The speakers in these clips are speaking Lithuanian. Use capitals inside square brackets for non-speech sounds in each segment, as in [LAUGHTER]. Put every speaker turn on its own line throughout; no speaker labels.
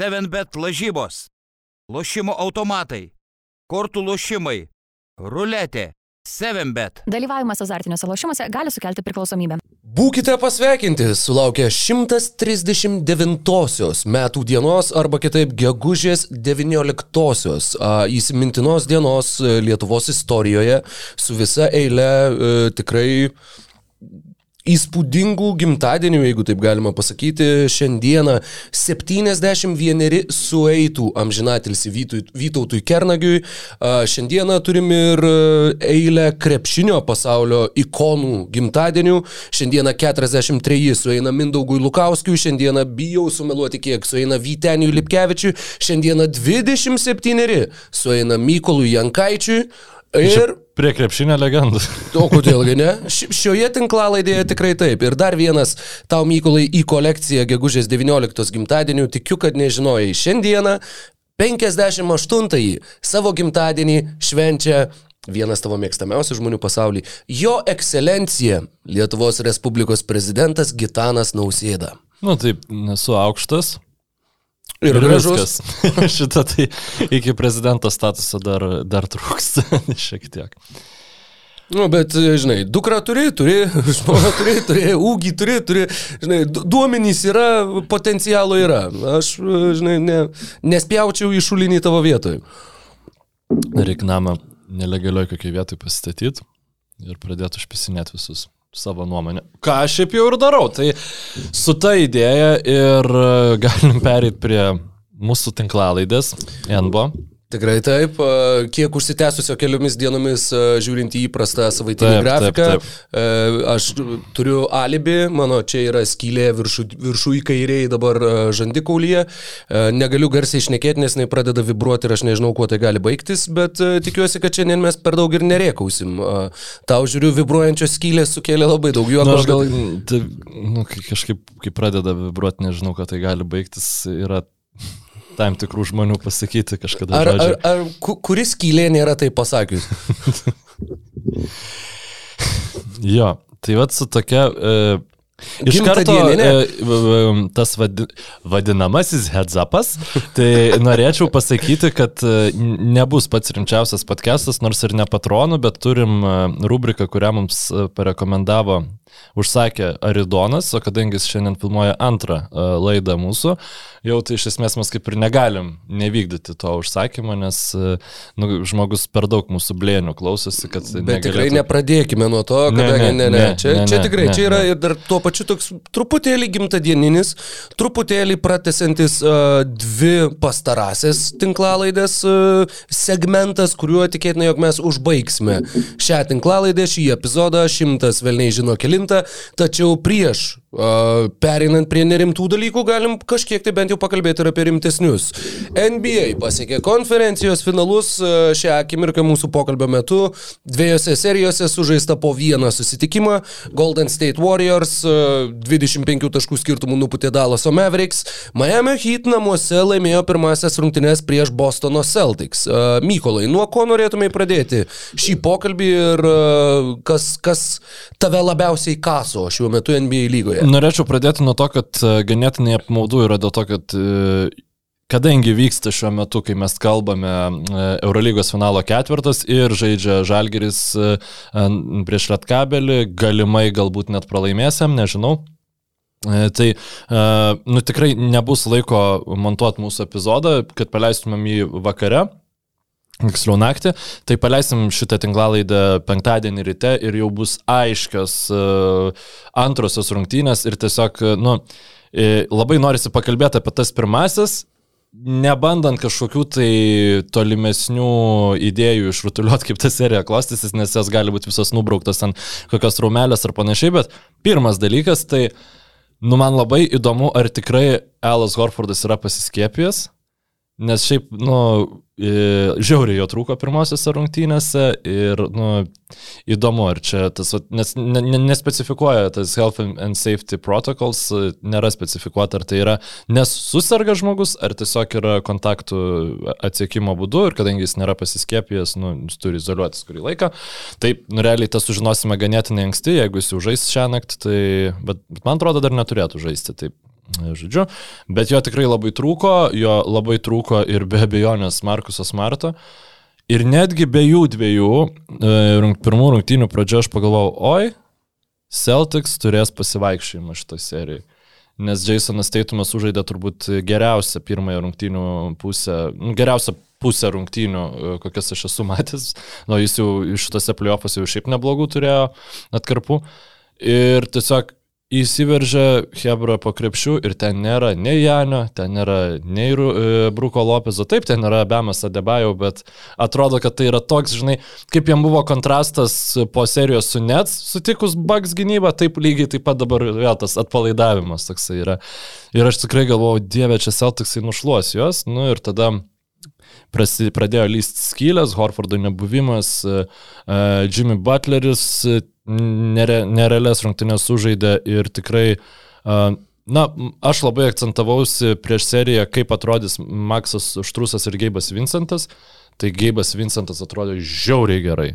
7bet lažybos, lošimo automatai, kortų lošimai, ruletė, 7bet.
Dalyvavimas azartiniuose lošimuose gali sukelti priklausomybę.
Būkite pasveikinti, sulaukia 139-osios metų dienos arba kitaip gegužės 19-osios a, įsimintinos dienos e, Lietuvos istorijoje su visa eile e, tikrai įspūdingų gimtadienių, jeigu taip galima pasakyti, šiandieną 71 sueitų amžinatilsi Vytautui Kernagiui. Šiandieną turim ir e, eilę krepšinio pasaulio ikonų gimtadienių. Šiandieną 43 sueina Mindaugui Lukauskiui, šiandieną bijau sumeluoti kiek sueina Vyteniui Lipkevičiui, šiandieną 27 sueina Mykolui Jankaičiui. Ir
Prie krepšinio legendų.
O kodėlgi ne? Ši- Šioje tinklalaidėje tikrai taip. Ir dar vienas tau Mykolai į kolekciją gegužės 19 gimtadienių. Tikiu, kad nežinojai. Šiandieną 58-ąjį savo gimtadienį švenčia vienas tavo mėgstamiausių žmonių pasaulyje. Jo ekscelencija Lietuvos Respublikos prezidentas Gitanas Nausėda.
Nu taip, nesu aukštas.
Ir gražus.
viskas. [LAUGHS] Šitą tai iki prezidento statuso dar, dar trūksta [LAUGHS] šiek tiek.
Nu, bet, žinai, dukra turi, turi, [LAUGHS] žmona turi, turi, ūgį turi, turi, žinai, du- duomenys yra, potencialo yra. Aš, žinai, ne, nespjaučiau į šulinį tavo vietoj.
Reikia namą nelegalioj kokiai vietoj pasistatyti ir pradėti užpisinėti visus savo nuomonę. Ką aš šiaip jau ir darau. Tai su ta idėja ir e, galim perėti prie mūsų tinklalaidės NBO.
Tikrai taip, kiek užsitęsusio keliomis dienomis žiūrint į įprastą savaitinį
Taip,
grafiką.
taip,
e, Aš turiu alibi, mano čia yra skylė viršų, viršų į kairiai dabar žandikaulyje. Negaliu garsiai išnekėti, nes jinai pradeda vibruoti ir aš nežinau, kuo tai gali baigtis, bet tikiuosi, kad šiandien mes per daug ir nerėkausim. A, Tau žiūriu, vibruojančios skylės sukėlė labai daug juoko.
Nu, aš gal, tai, nu, kai kažkaip, kai pradeda vibruoti, nežinau, kad tai gali baigtis, yra tam tikrų žmonių pasakyti kažkada.
Ar, ar, ar ku- kuris skylė nėra tai pasakius? [LAUGHS]
Jo, tai vad su tokia... E, Iš karto e, tas vadi, vadinamasis heads upas, tai norėčiau pasakyti, kad e, nebus pats rimčiausias podcastas, nors ir ne patronų, bet turim e, rubriką, kurią mums e, parekomendavo, užsakė Aridonas, o kadangi jis šiandien filmuoja antrą e, laidą mūsų, jau tai iš esmės mes kaip ir negalim nevykdyti to užsakymo, nes e, nu, žmogus per daug mūsų blėnių klausosi, kad...
Bet tikrai
negalėtų-
nepradėkime nuo to,
Ne,
kadangi ne, ne, ne,
ne,
čia,
ne,
čia
ne,
tikrai,
ne,
čia yra
ne.
ir dar tuo pačiu toks truputėlį gimtadieninis, truputėlį pratesantis uh, dvi pastarasias tinklalaidės uh, segmentas, kuriuo tikėtina, jog mes užbaigsime šią tinklalaidę, šį epizodą, šimtas velniai žino kilintą, tačiau prieš pereinant prie nerimtų dalykų galim kažkiek tai bent jau pakalbėti ir apie rimtesnius. NBA pasiekė konferencijos finalus šią akimirką mūsų pokalbio metu. Dviejose serijose sužaista po vieną susitikimą. Golden State Warriors uh, 25 taškų skirtumų nuputė Dallaso Mavericks. Miami Heat namuose laimėjo pirmasias rungtynes prieš Bostono Celtics. Mykolai, nuo ko norėtumai pradėti šį pokalbį ir kas, kas tave labiausiai kaso šiuo metu NBA lygoje?
Norėčiau pradėti nuo to, kad e, ganėtinai apmaudu yra dėl to, kad e, kadangi vyksta šiuo metu, kai mes kalbame e, Eurolygos finalo ketvirtas ir žaidžia Žalgeris prieš Lietkabelį, galimai galbūt net pralaimėsiam, nežinau. Tai, nu tikrai nebus laiko montuoti mūsų epizodą, kad paleistumėm jį vakare. Tiksliau naktį, tai paleisim šitą tinklalaidę penktadienį ryte ir jau bus aiškios uh, antrosios rungtynės ir tiesiog, uh, nu, e, labai norisi pakalbėti apie tas pirmasis, nebandant kažkokių tai tolimesnių idėjų išrutuliuoti, kaip ta serija klostysis, nes jos gali būti visos nubrauktos ant kokios raumelės ar panašiai, bet pirmas dalykas, tai, nu, man labai įdomu, ar tikrai Alas Horfordas yra pasiskiepijęs. Nes šiaip, nu, e, žiauriai jo trūko pirmosiose rungtynėse ir, nu, įdomu, ar čia tas, nes ne, ne, nespecifikuoja tas Health and Safety Protocols, nėra specifikuota, ar tai yra nes susirga žmogus, ar tiesiog yra kontaktų atsiekimo būdu ir kadangi jis nėra pasiskiepijęs, nu, jis turi izoliuotis kurį laiką. Taip, nu, realiai tą sužinosime ganėtinai anksti, jeigu jis jau žais šią naktį, tai, bet, bet man atrodo, dar neturėtų žaisti. Taip, žodžiu, bet jo tikrai labai trūko, jo labai trūko ir be abejonės Markusas Marto. Ir netgi be jų dviejų, e, pirmų rungtynių pradžio aš pagalvojau, oi, Celtics turės pasivaikščiojimą šitą seriją. Nes Jasonas Teitumas užaidė turbūt geriausią pirmąją rungtynių pusę, nu, geriausią pusę rungtynių, e, kokias aš esu matęs. Nu, jis jau šitose playoffuose jau šiaip neblogų turėjo atkarpų. Ir tiesiog įsiveržia Hebra po krepšių ir ten nėra nei Janio, ten nėra nei e, Bruko Lopezo, taip, ten yra Bemas Adebajau, bet atrodo, kad tai yra toks, žinai, kaip jam buvo kontrastas po serijos su Nets, sutikus Bugs gynybą, taip lygiai taip pat dabar vėl tas atpalaidavimas toksai yra. Ir aš tikrai galvojau, dieve, čia Celticsai nušluos juos, nu ir tada prasi, pradėjo lysti skylės, Horfordo nebuvimas, uh, Jimmy Butleris nere, nerealias rungtynės sužaidė ir tikrai, na, aš labai akcentavausi prieš seriją, kaip atrodys Maksas Štrusas ir Geibas Vincentas. Tai Geibas Vincentas atrodė žiauriai gerai.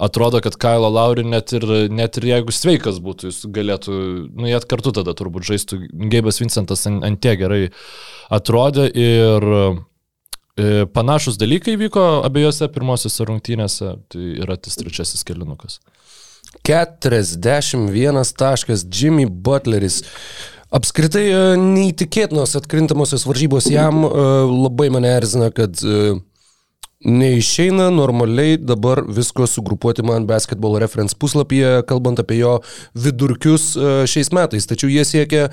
Atrodo, kad Kailo Lauri net ir, net ir jeigu sveikas būtų, jis galėtų, nu, jie kartu tada turbūt žaistų. Geibas Vincentas ant, ant tie gerai atrodė ir e, panašus dalykai vyko abiejose pirmosiose rungtynėse, tai yra tas trečiasis kelinukas.
41 taškas Jimmy Butleris. Apskritai e, neįtikėtinos atkrintamosios varžybos jam e, labai mane erzina, kad e, Neišeina normaliai dabar visko sugrupuoti man basketball reference puslapyje, kalbant apie jo vidurkius šiais metais. Tačiau jie siekia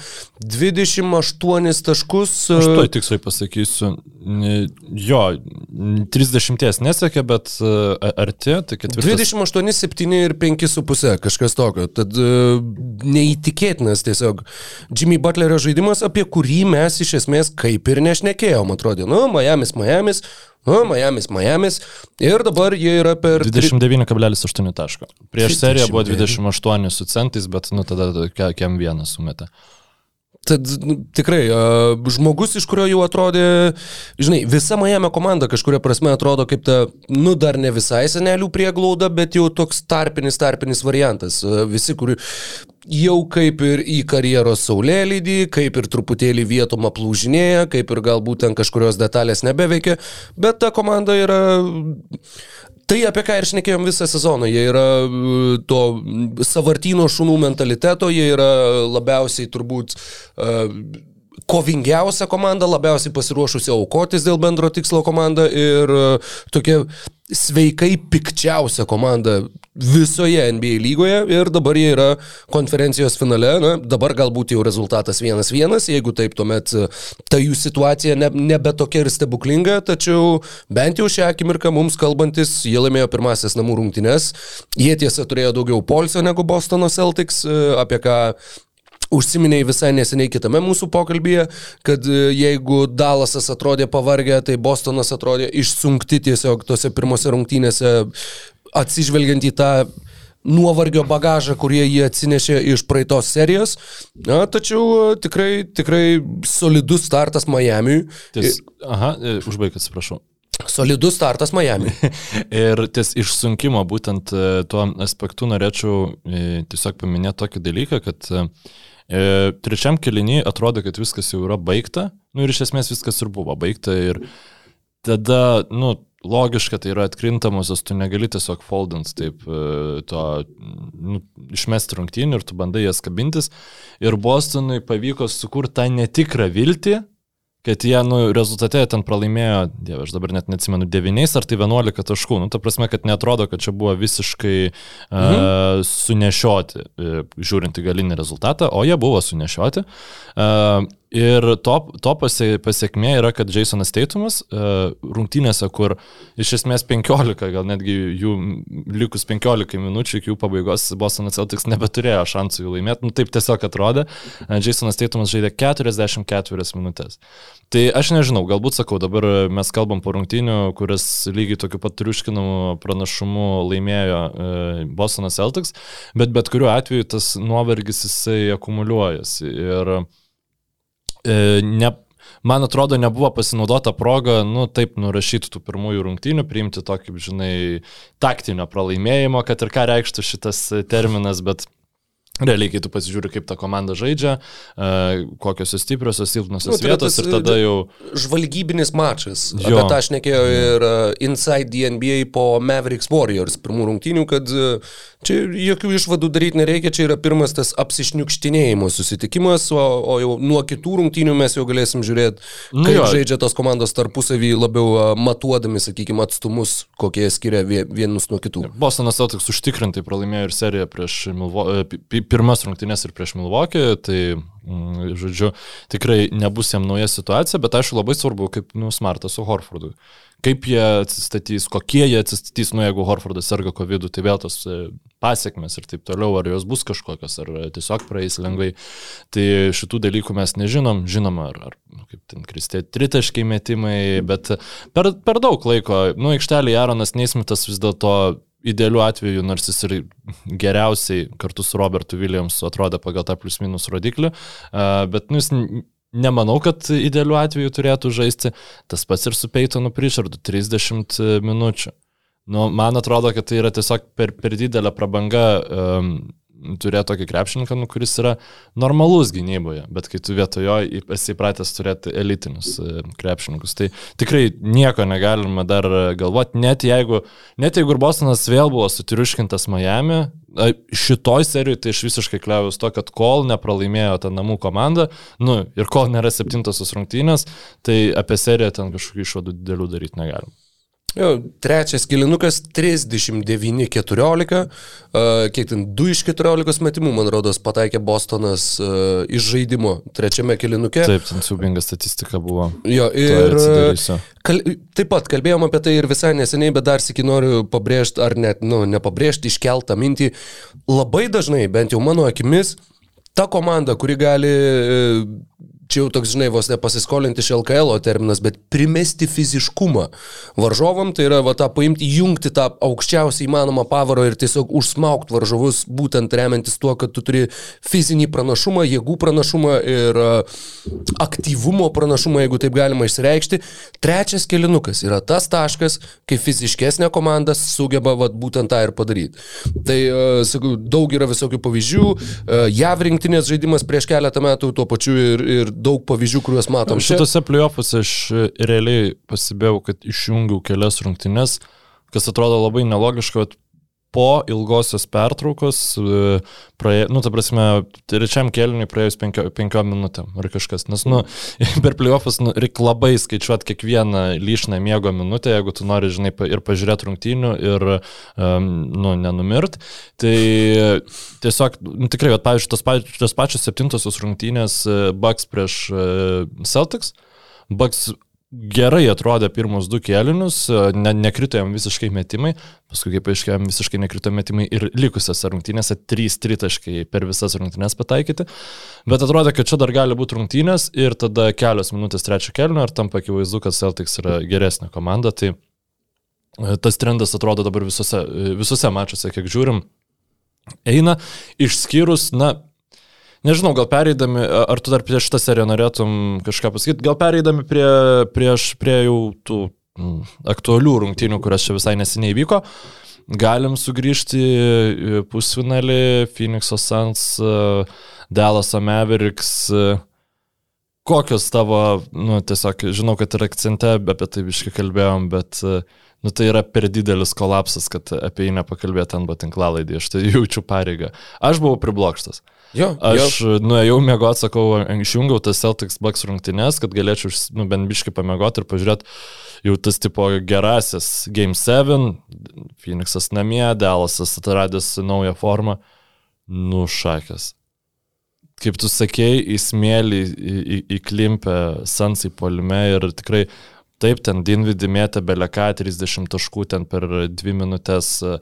28 taškus.
Aš to tiksliai pasakysiu. Jo, 30 nesiekia, bet arti, tai ketvirtas.
28, 7 ir 5,5 kažkas tokio. Tad neįtikėtinas tiesiog Jimmy Butlerio žaidimas, apie kurį mes iš esmės kaip ir nešnekėjom, atrodė. Nu, Miami's, Miami's. Nu, Miami's, Miami's. Ir dabar jie yra per...
29,8 taško. Prieš seriją buvo 28 su centais, bet nu tada kiam vieną sumetė.
Tad nu, tikrai, žmogus, iš kurio jau atrodė, žinai, visa Miami komanda kažkuria prasme atrodo kaip ta, nu dar ne visai senelių prieglauda, bet jau toks tarpinis, tarpinis variantas. Visi, kur jau kaip ir į karjeros saulėlydį, kaip ir truputėlį vietom aplūžinėja, kaip ir galbūt ten kažkurios detalės nebeveikia, bet ta komanda yra Tai apie ką ir šnekėjom visą sezoną, jie yra e, to savartino šunų mentaliteto, jie yra labiausiai turbūt uh, kovingiausia komanda, labiausiai pasiruošusi aukotis dėl bendro tikslo komanda ir uh, tokia sveikai pikčiausia komanda visoje NBA lygoje ir dabar jie yra konferencijos finale. Na, dabar galbūt jau rezultatas 1-1, jeigu taip, tuomet e, ta jų situacija ne, nebe tokia ir stebuklinga, tačiau bent jau šią akimirką mums kalbantis, jie laimėjo pirmasis namų rungtynes. Jie tiesa turėjo daugiau polsio negu Bostono Celtics, e, apie ką Užsiminiai visai neseniai kitame mūsų pokalbėje, kad e, jeigu Dalasas atrodė pavargę, tai Bostonas atrodė išsunkti tiesiog tose pirmose rungtynėse, atsižvelgiant į tą nuovargio bagažą, kurie jie atsinešė iš praeitos serijos. Na, tačiau e, tikrai, tikrai solidus startas Miamiui.
Aha, e, užbaig, atsiprašau.
Solidus startas Miami. [LAUGHS]
ir ties išsunkimo būtent tuo aspektu norėčiau tiesiog paminėti tokį dalyką, kad E, trečiam kelinį atrodo, kad viskas jau yra baigta, nu ir iš esmės viskas ir buvo baigta ir tada, nu, logiška, tai yra atkrintamosios, tu negali tiesiog foldant taip e, to, nu, išmesti rungtynį ir tu bandai jas kabintis. Ir Bostonui pavyko sukurti tą netikrą viltį, kad jie, nu, rezultate ten pralaimėjo, dieve, aš dabar net neatsimenu, 9 ar tai 11 taškų. Nu, ta prasme, kad netrodo, kad čia buvo visiškai mhm. uh, sunešioti, uh, žiūrint į galinį rezultatą, o jie buvo sunešioti. Uh, Ir to, to pasiekmė yra, kad Jasonas Teitumas uh, rungtynėse, kur iš esmės 15, gal netgi jų likus 15 minučių iki jų pabaigos, Bostonas Celtics nebeturėjo šansų jų laimėti, nu taip tiesiog atrodė. Uh, Jasonas Teitumas žaidė 44 minutės. Tai aš nežinau, galbūt sakau, dabar mes kalbam po rungtynių, kuris lygiai tokiu pat triuškinamu pranašumu laimėjo uh, Bostonas Celtics, bet bet kuriuo atveju tas nuovargis jisai akumuliuojasi. Ir E, ne, man atrodo, nebuvo pasinaudota proga, nu, taip nurašyti tų pirmųjų rungtynių, priimti tokį, žinai, taktinio pralaimėjimo, kad ir ką reikštų šitas terminas, bet Realiai, kai tu pasižiūri, kaip ta komanda žaidžia, e, kokios jos stipriosios, silpnosios
Nu, tai
vietos ir tada
e,
jau...
žvalgybinis mačas.
Jo.
Apie tą aš nekėjau ir Inside the NBA po Mavericks Warriors pirmų rungtynių, kad čia jokių išvadų daryti nereikia, čia yra pirmas tas apsišniukštinėjimo susitikimas, o, o jau nuo kitų rungtynių mes jau galėsim žiūrėti,
Nu
kaip
jo.
žaidžia tos komandos tarpusavį labiau matuodami, sakykime, atstumus, kokie skiria vie- vienus nuo kitų.
Bostonas Celtics užtikrintai pralaimėjo ir seriją prieš Milwaukee, pirmas rungtynės ir prieš Milwaukee, tai, mm, žodžiu, tikrai nebus jam nauja situacija, bet aišku labai svarbu, kaip, nu, smartas su Horfordu. Kaip jie atsistatys, kokie jie atsistatys, nu, jeigu Horfordas serga COVID, tai vėl tos e, pasiekmes ir taip toliau, ar jos bus kažkokios, ar e, tiesiog praeis lengvai. Tai šitų dalykų mes nežinom, žinoma, ar, ar nu, kaip ten kristė tritaškai metimai, bet per, per daug laiko, nu, aikštelėje Aaronas Neismitas vis dėlto idealiu atveju, nors jis ir geriausiai kartu su Robertu Williamsu atrodė pagal tą plius minus rodiklį, a, bet nu, jis nemanau, kad idealiu atveju turėtų žaisti. Tas pats ir su Peitonu Prišardu 30 minučių. Nu, man atrodo, kad tai yra tiesiog per, per didelė prabanga um, turėti tokį krepšininką, nu, kuris yra normalus gynyboje, bet kai tu vietojo esi įpratęs turėti elitinius e, krepšininkus, tai tikrai nieko negalima dar galvoti, net jeigu, net jeigu ir Bostonas vėl buvo sutiriuškintas Miami, šitoj serijoje tai aš visiškai kliavius to, kad kol nepralaimėjo ta namų komanda, nu ir kol nėra septintosios rungtynės, tai apie seriją ten kažkokių išvadų didelių daryti negalim.
Jo, trečias kilinukas 39-14, uh, kiek ten 2 iš 14 metimų, man rodos, pataikė Bostonas uh, iš žaidimo trečiame kilinuke.
Taip, ten siubinga statistika buvo.
Jo, ir
atsidarysiu.
kal, taip pat kalbėjom apie tai ir visai neseniai, bet dar sėki noriu pabrėžti, ar net, nu, nepabrėžti, iškeltą mintį. Labai dažnai, bent jau mano akimis, ta komanda, kuri gali, e, čia jau toks, žinai, vos nepasiskolinti iš LKL terminas, bet primesti fiziškumą varžovam, tai yra va tą paimti, jungti tą aukščiausią įmanomą pavarą ir tiesiog užsmaukti varžovus, būtent remiantis tuo, kad tu turi fizinį pranašumą, jėgų pranašumą ir e, aktyvumo pranašumą, jeigu taip galima išsireikšti. Trečias kelinukas yra tas taškas, kai fiziškesnė komanda sugeba vat, būtent tą ir padaryti. Tai, uh, sakau, daug yra visokių pavyzdžių. Uh, JAV rinktinės žaidimas prieš keletą metų, tuo pačiu ir, ir daug pavyzdžių, kuriuos matom.
Šitose playoffuose aš e, realiai pasibėjau, kad išjungiau kelias rungtynes, kas atrodo labai nelogiška, bet po ilgosios pertraukos, e, praė, nu, ta prasme, trečiam kelniui praėjus penkio, penkiom minutėm ar kažkas. Nes, nu, [LAUGHS] per playoffus nu, reikia labai skaičiuoti kiekvieną lyšną miego minutę, jeigu tu nori, žinai, ir pažiūrėti rungtynių ir, um, nu, nenumirt. Tai tiesiog, nu, tikrai, vat, pavyzdžiui, tos, pač, tos pačios septintosios rungtynės e, Bucks prieš e, Celtics. Bucks gerai atrodė pirmus du kėlinius, ne, nekrito jam visiškai metimai, paskui kaip aiškiai, jam visiškai nekrito metimai ir likusiose rungtynėse 3 tritaškai per visas rungtynės pataikyti. Bet atrodė, kad čia dar gali būti rungtynės ir tada kelios minutės trečio kėlinio ir tampa akivaizdu, kad Celtics yra geresnė komanda. Tai e, tas trendas atrodo dabar visose, e, visose mačiuose, kiek žiūrim, eina, išskyrus, na, Nežinau, gal pereidami, ar tu dar prieš šitą seriją norėtum kažką pasakyti, gal pereidami prie, prieš, prie jau tų mm, aktualių rungtynių, kurias čia visai neseniai vyko, galim sugrįžti pusfinalį Phoenix'o Suns, Dallaso Mavericks. Kokios tavo, nu, tiesiog, žinau, kad ir akcente apie tai viškai kalbėjom, bet, nu, tai yra per didelis kolapsas, kad apie jį nepakalbėti ant batinklalaidį, aš tai jaučiu pareigą. Aš buvau priblokštas.
Jo,
Aš
jo.
nuėjau mėgoti, sakau, išjungiau tas Celtics Bucks rungtynes, kad galėčiau nu, bent biškai pamėgoti ir pažiūrėti jau tas tipo gerasis Game 7, Phoenixas namie, Dallasas atradęs naują formą, nušakęs. Kaip tu sakėjai, į smėlį įklimpę Sansai polime ir tikrai Taip, ten Dinvidį mėtė beleką 30 taškų ten per 2 minutės, e,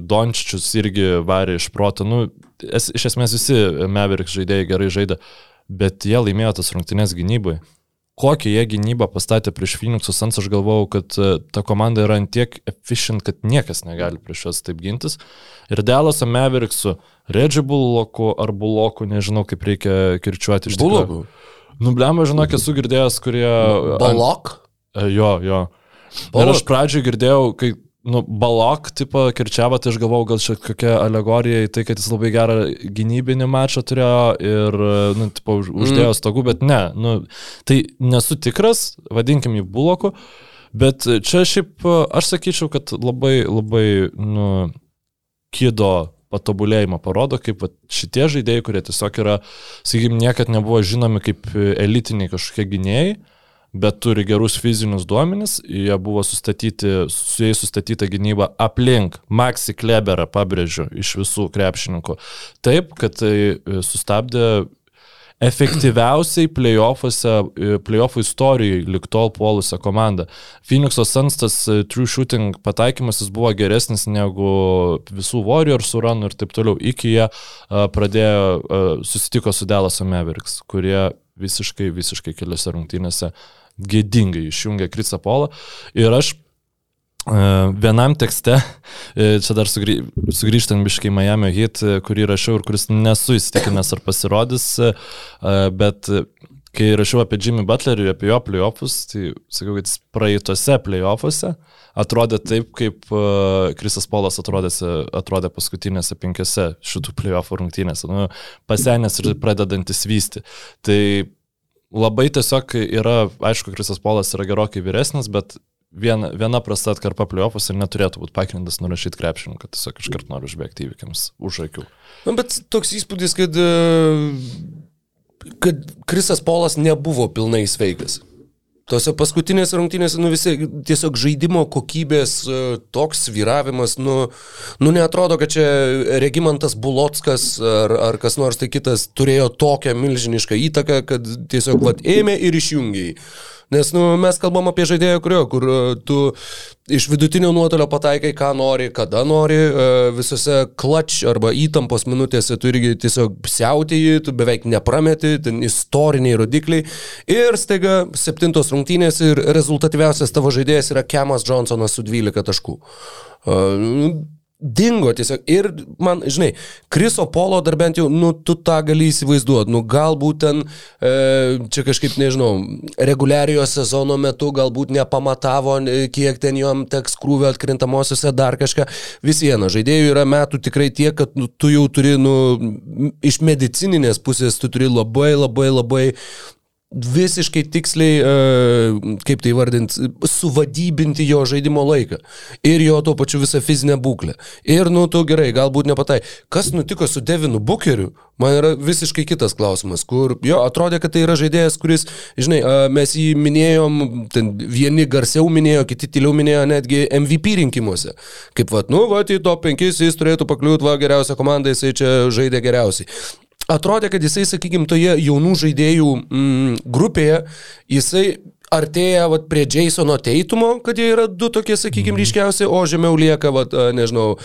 Dončičius irgi varė iš proto. Nu, es, iš esmės visi Mavericks žaidėjai gerai žaidė, bet jie laimėjo tas rungtynės gynybai. Kokią jie gynybą pastatė prieš Phoenix'us Suns, aš galvojau, kad e, ta komanda yra ant tiek efficient, kad niekas negali prieš juos taip gintis. Ir Delaso Mavericks'u, Reggie Bulloku ar Bulloku, nežinau kaip reikia kirčiuoti iš tikrųjų.
Bulogų.
Nublema, žinok, esu girdėjęs, kurie...
Balok?
E, Jo, jo. Ir
Bullock.
aš pradžioje girdėjau, kai nu, balok, tipo, kirčiavo, tai aš galvau, gal čia kokia alegorija į tai, kad jis labai gerą gynybinį mačą turėjo ir, nu, tipo, už, uždėjo stogų, bet ne, nu, tai nesu tikras, vadinkim jį buloku, bet čia šiaip aš sakyčiau, kad labai, labai, nu, kido patobulėjimą parodo, kaip va, šitie žaidėjai, kurie tiesiog yra, sakykim, niekad nebuvo žinomi kaip elitiniai kažkokie gynėjai, bet turi gerus fizinius duomenis, jie buvo sustatyti, su jais sustatyta gynyba aplink Maxi Kleberą, pabrėžiu, iš visų krepšininkų. Taip, kad tai e, sustabdė efektyviausiai playoffuose, e, playoffų istorijoje liktol puolusią komandą. Phoenix'o Suns tas e, true shooting pataikymas jis buvo geresnis negu visų Warriorsų ranų ir taip toliau, iki jie pradėjo, susitiko su Dallas Mavericks, kurie visiškai, visiškai keliose rungtynėse uh, gėdingai išjungė Krisą Polą. Ir aš e, vienam tekste, e, čia dar sugrį, sugrįžtant biškai Miami hit, e, kurį rašiau ir kuris nesu įsitikinęs ar pasirodys, bet kai rašiau apie Jimmy Butlerį ir apie jo playoffus, tai sakiau, kad jis praeitose playoffuose atrodė taip, kaip Krisas Polas atrodė, atrodė paskutinėse penkiose šitų playoffų rungtynėse. Nu, pasenęs ir pradedantis vysti. Tai labai tiesiog yra, aišku, Krisas Polas yra gerokai vyresnis, bet viena, viena prasta atkarpa pliopus ir neturėtų būti pagrindas nurašyti krepšinį, kad tiesiog iškart noriu užbėgti įvykiams už akių.
Na, bet toks įspūdis, kad, e, kad Krisas Polas nebuvo pilnai sveikas. Tose paskutinėse rungtynėse, nu visi tiesiog žaidimo kokybės e, toks sviravimas, nu, nu neatrodo, kad čia Regimantas Bulotskas ar, ar kas nors tai kitas turėjo tokią milžinišką įtaką, kad tiesiog vat ėmė ir išjungiai. Nes nu, mes kalbam apie žaidėją, kurio, kur e, tu iš vidutinio nuotolio pataikai, ką nori, kada nori, e, visose klač arba įtampos minutėse tu irgi tiesiog siautėjai, tu beveik neprameti, ten istoriniai rodikliai. Ir staiga septintos rungtynės ir rezultatyviausias tavo žaidėjas yra Kemas Johnsonas su 12 taškų. Dingo tiesiog. Ir man, žinai, Kriso Polo dar bent jau, nu, tu tą gali įsivaizduoti. Nu, galbūt ten, e, čia kažkaip, nežinau, reguliariojo sezono metu galbūt nepamatavo, kiek ten jom teks krūvio atkrintamosiose, dar kažką. Vis viena, žaidėjų yra metų tikrai tiek, kad nu, tu jau turi, nu, iš medicininės pusės tu turi labai, labai, labai visiškai tiksliai, e, kaip tai vardint, suvadybinti jo žaidimo laiką. Ir jo tuo pačiu visą fizinę būklę. Ir, nu, tu gerai, galbūt nepatai. Kas nutiko su Devinu Bukeriu, man yra visiškai kitas klausimas, kur jo atrodė, kad tai yra žaidėjas, kuris, žinai, e, mes jį minėjom, ten vieni garsiau minėjo, kiti tyliau minėjo netgi MVP rinkimuose. Kaip, va, nu, va, į top 5 jis turėtų pakliūti, va, geriausia komanda, jisai čia žaidė geriausiai atrodė, kad jisai, sakykime, toje jaunų žaidėjų mm, grupėje, jisai artėja vat, prie Jasono Teitumo, kad jie yra du tokie, sakykime, mhm. ryškiausi, o žemiau lieka, vat, nežinau,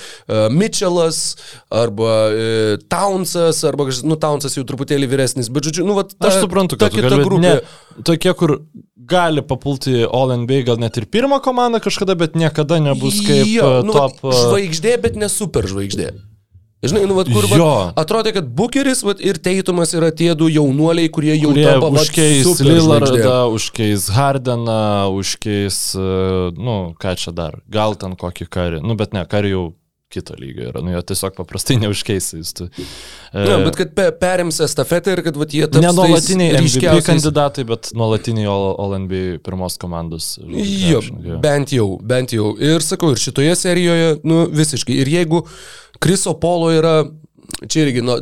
Mitchellas arba e, Townsas, arba, nu, Townsas jau truputėlį vyresnis, bet, žodžiu, nu, vat,
ta, aš suprantu, kad ta kita grupė. Ne, tokie, kur gali papulti All NBA, gal net ir pirmą komandą kažkada, bet niekada nebus kaip jo, nu, top.
Žvaigždė, bet ne super žvaigždė. Žinai, nu, vat, kur vat, atrodė, kad Bukeris vat, ir Teitumas yra tie du jaunuoliai, kurie jau kurie tampa
užkeis Lillardą, užkeis Hardeną, užkeis, e, nu, ką čia dar, gal ten kokį karį, nu, bet ne, karį jau kito lygio yra, nu, jo tiesiog paprastai [LAUGHS] neužkeisi. Tu, e...
Ne, bet kad pe, perims estafetę ir kad vat, jie taps...
Ne nuolatiniai MVP kandidatai, bet nuolatiniai NBA pirmos komandos.
Jo, jo, bent jau, bent jau. Ir sakau, ir šitoje serijoje, nu, visiškai. Ir jeigu Kriso Polo yra, čia irgi, nu,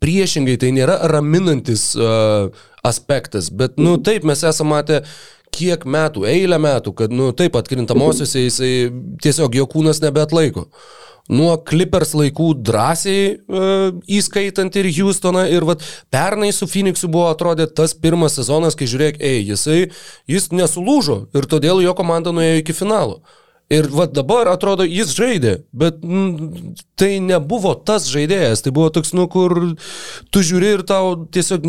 priešingai tai nėra raminantis uh, aspektas, bet, nu, taip, mes esame matę kiek metų, eilę metų, kad, nu, taip, atkrintamosiose jisai tiesiog jo kūnas nebeatlaiko. Nuo Clippers laikų drąsiai, e, įskaitant ir Houstoną. Ir vat, pernai su Phoenixu buvo atrodė tas pirmas sezonas, kai žiūrėk, ei, jisai, jis nesulūžo ir todėl jo komanda nuėjo iki finalo. Ir va dabar atrodo, jis žaidė, bet mm, tai nebuvo tas žaidėjas, tai buvo toks, nu, kur tu žiūri ir tau tiesiog,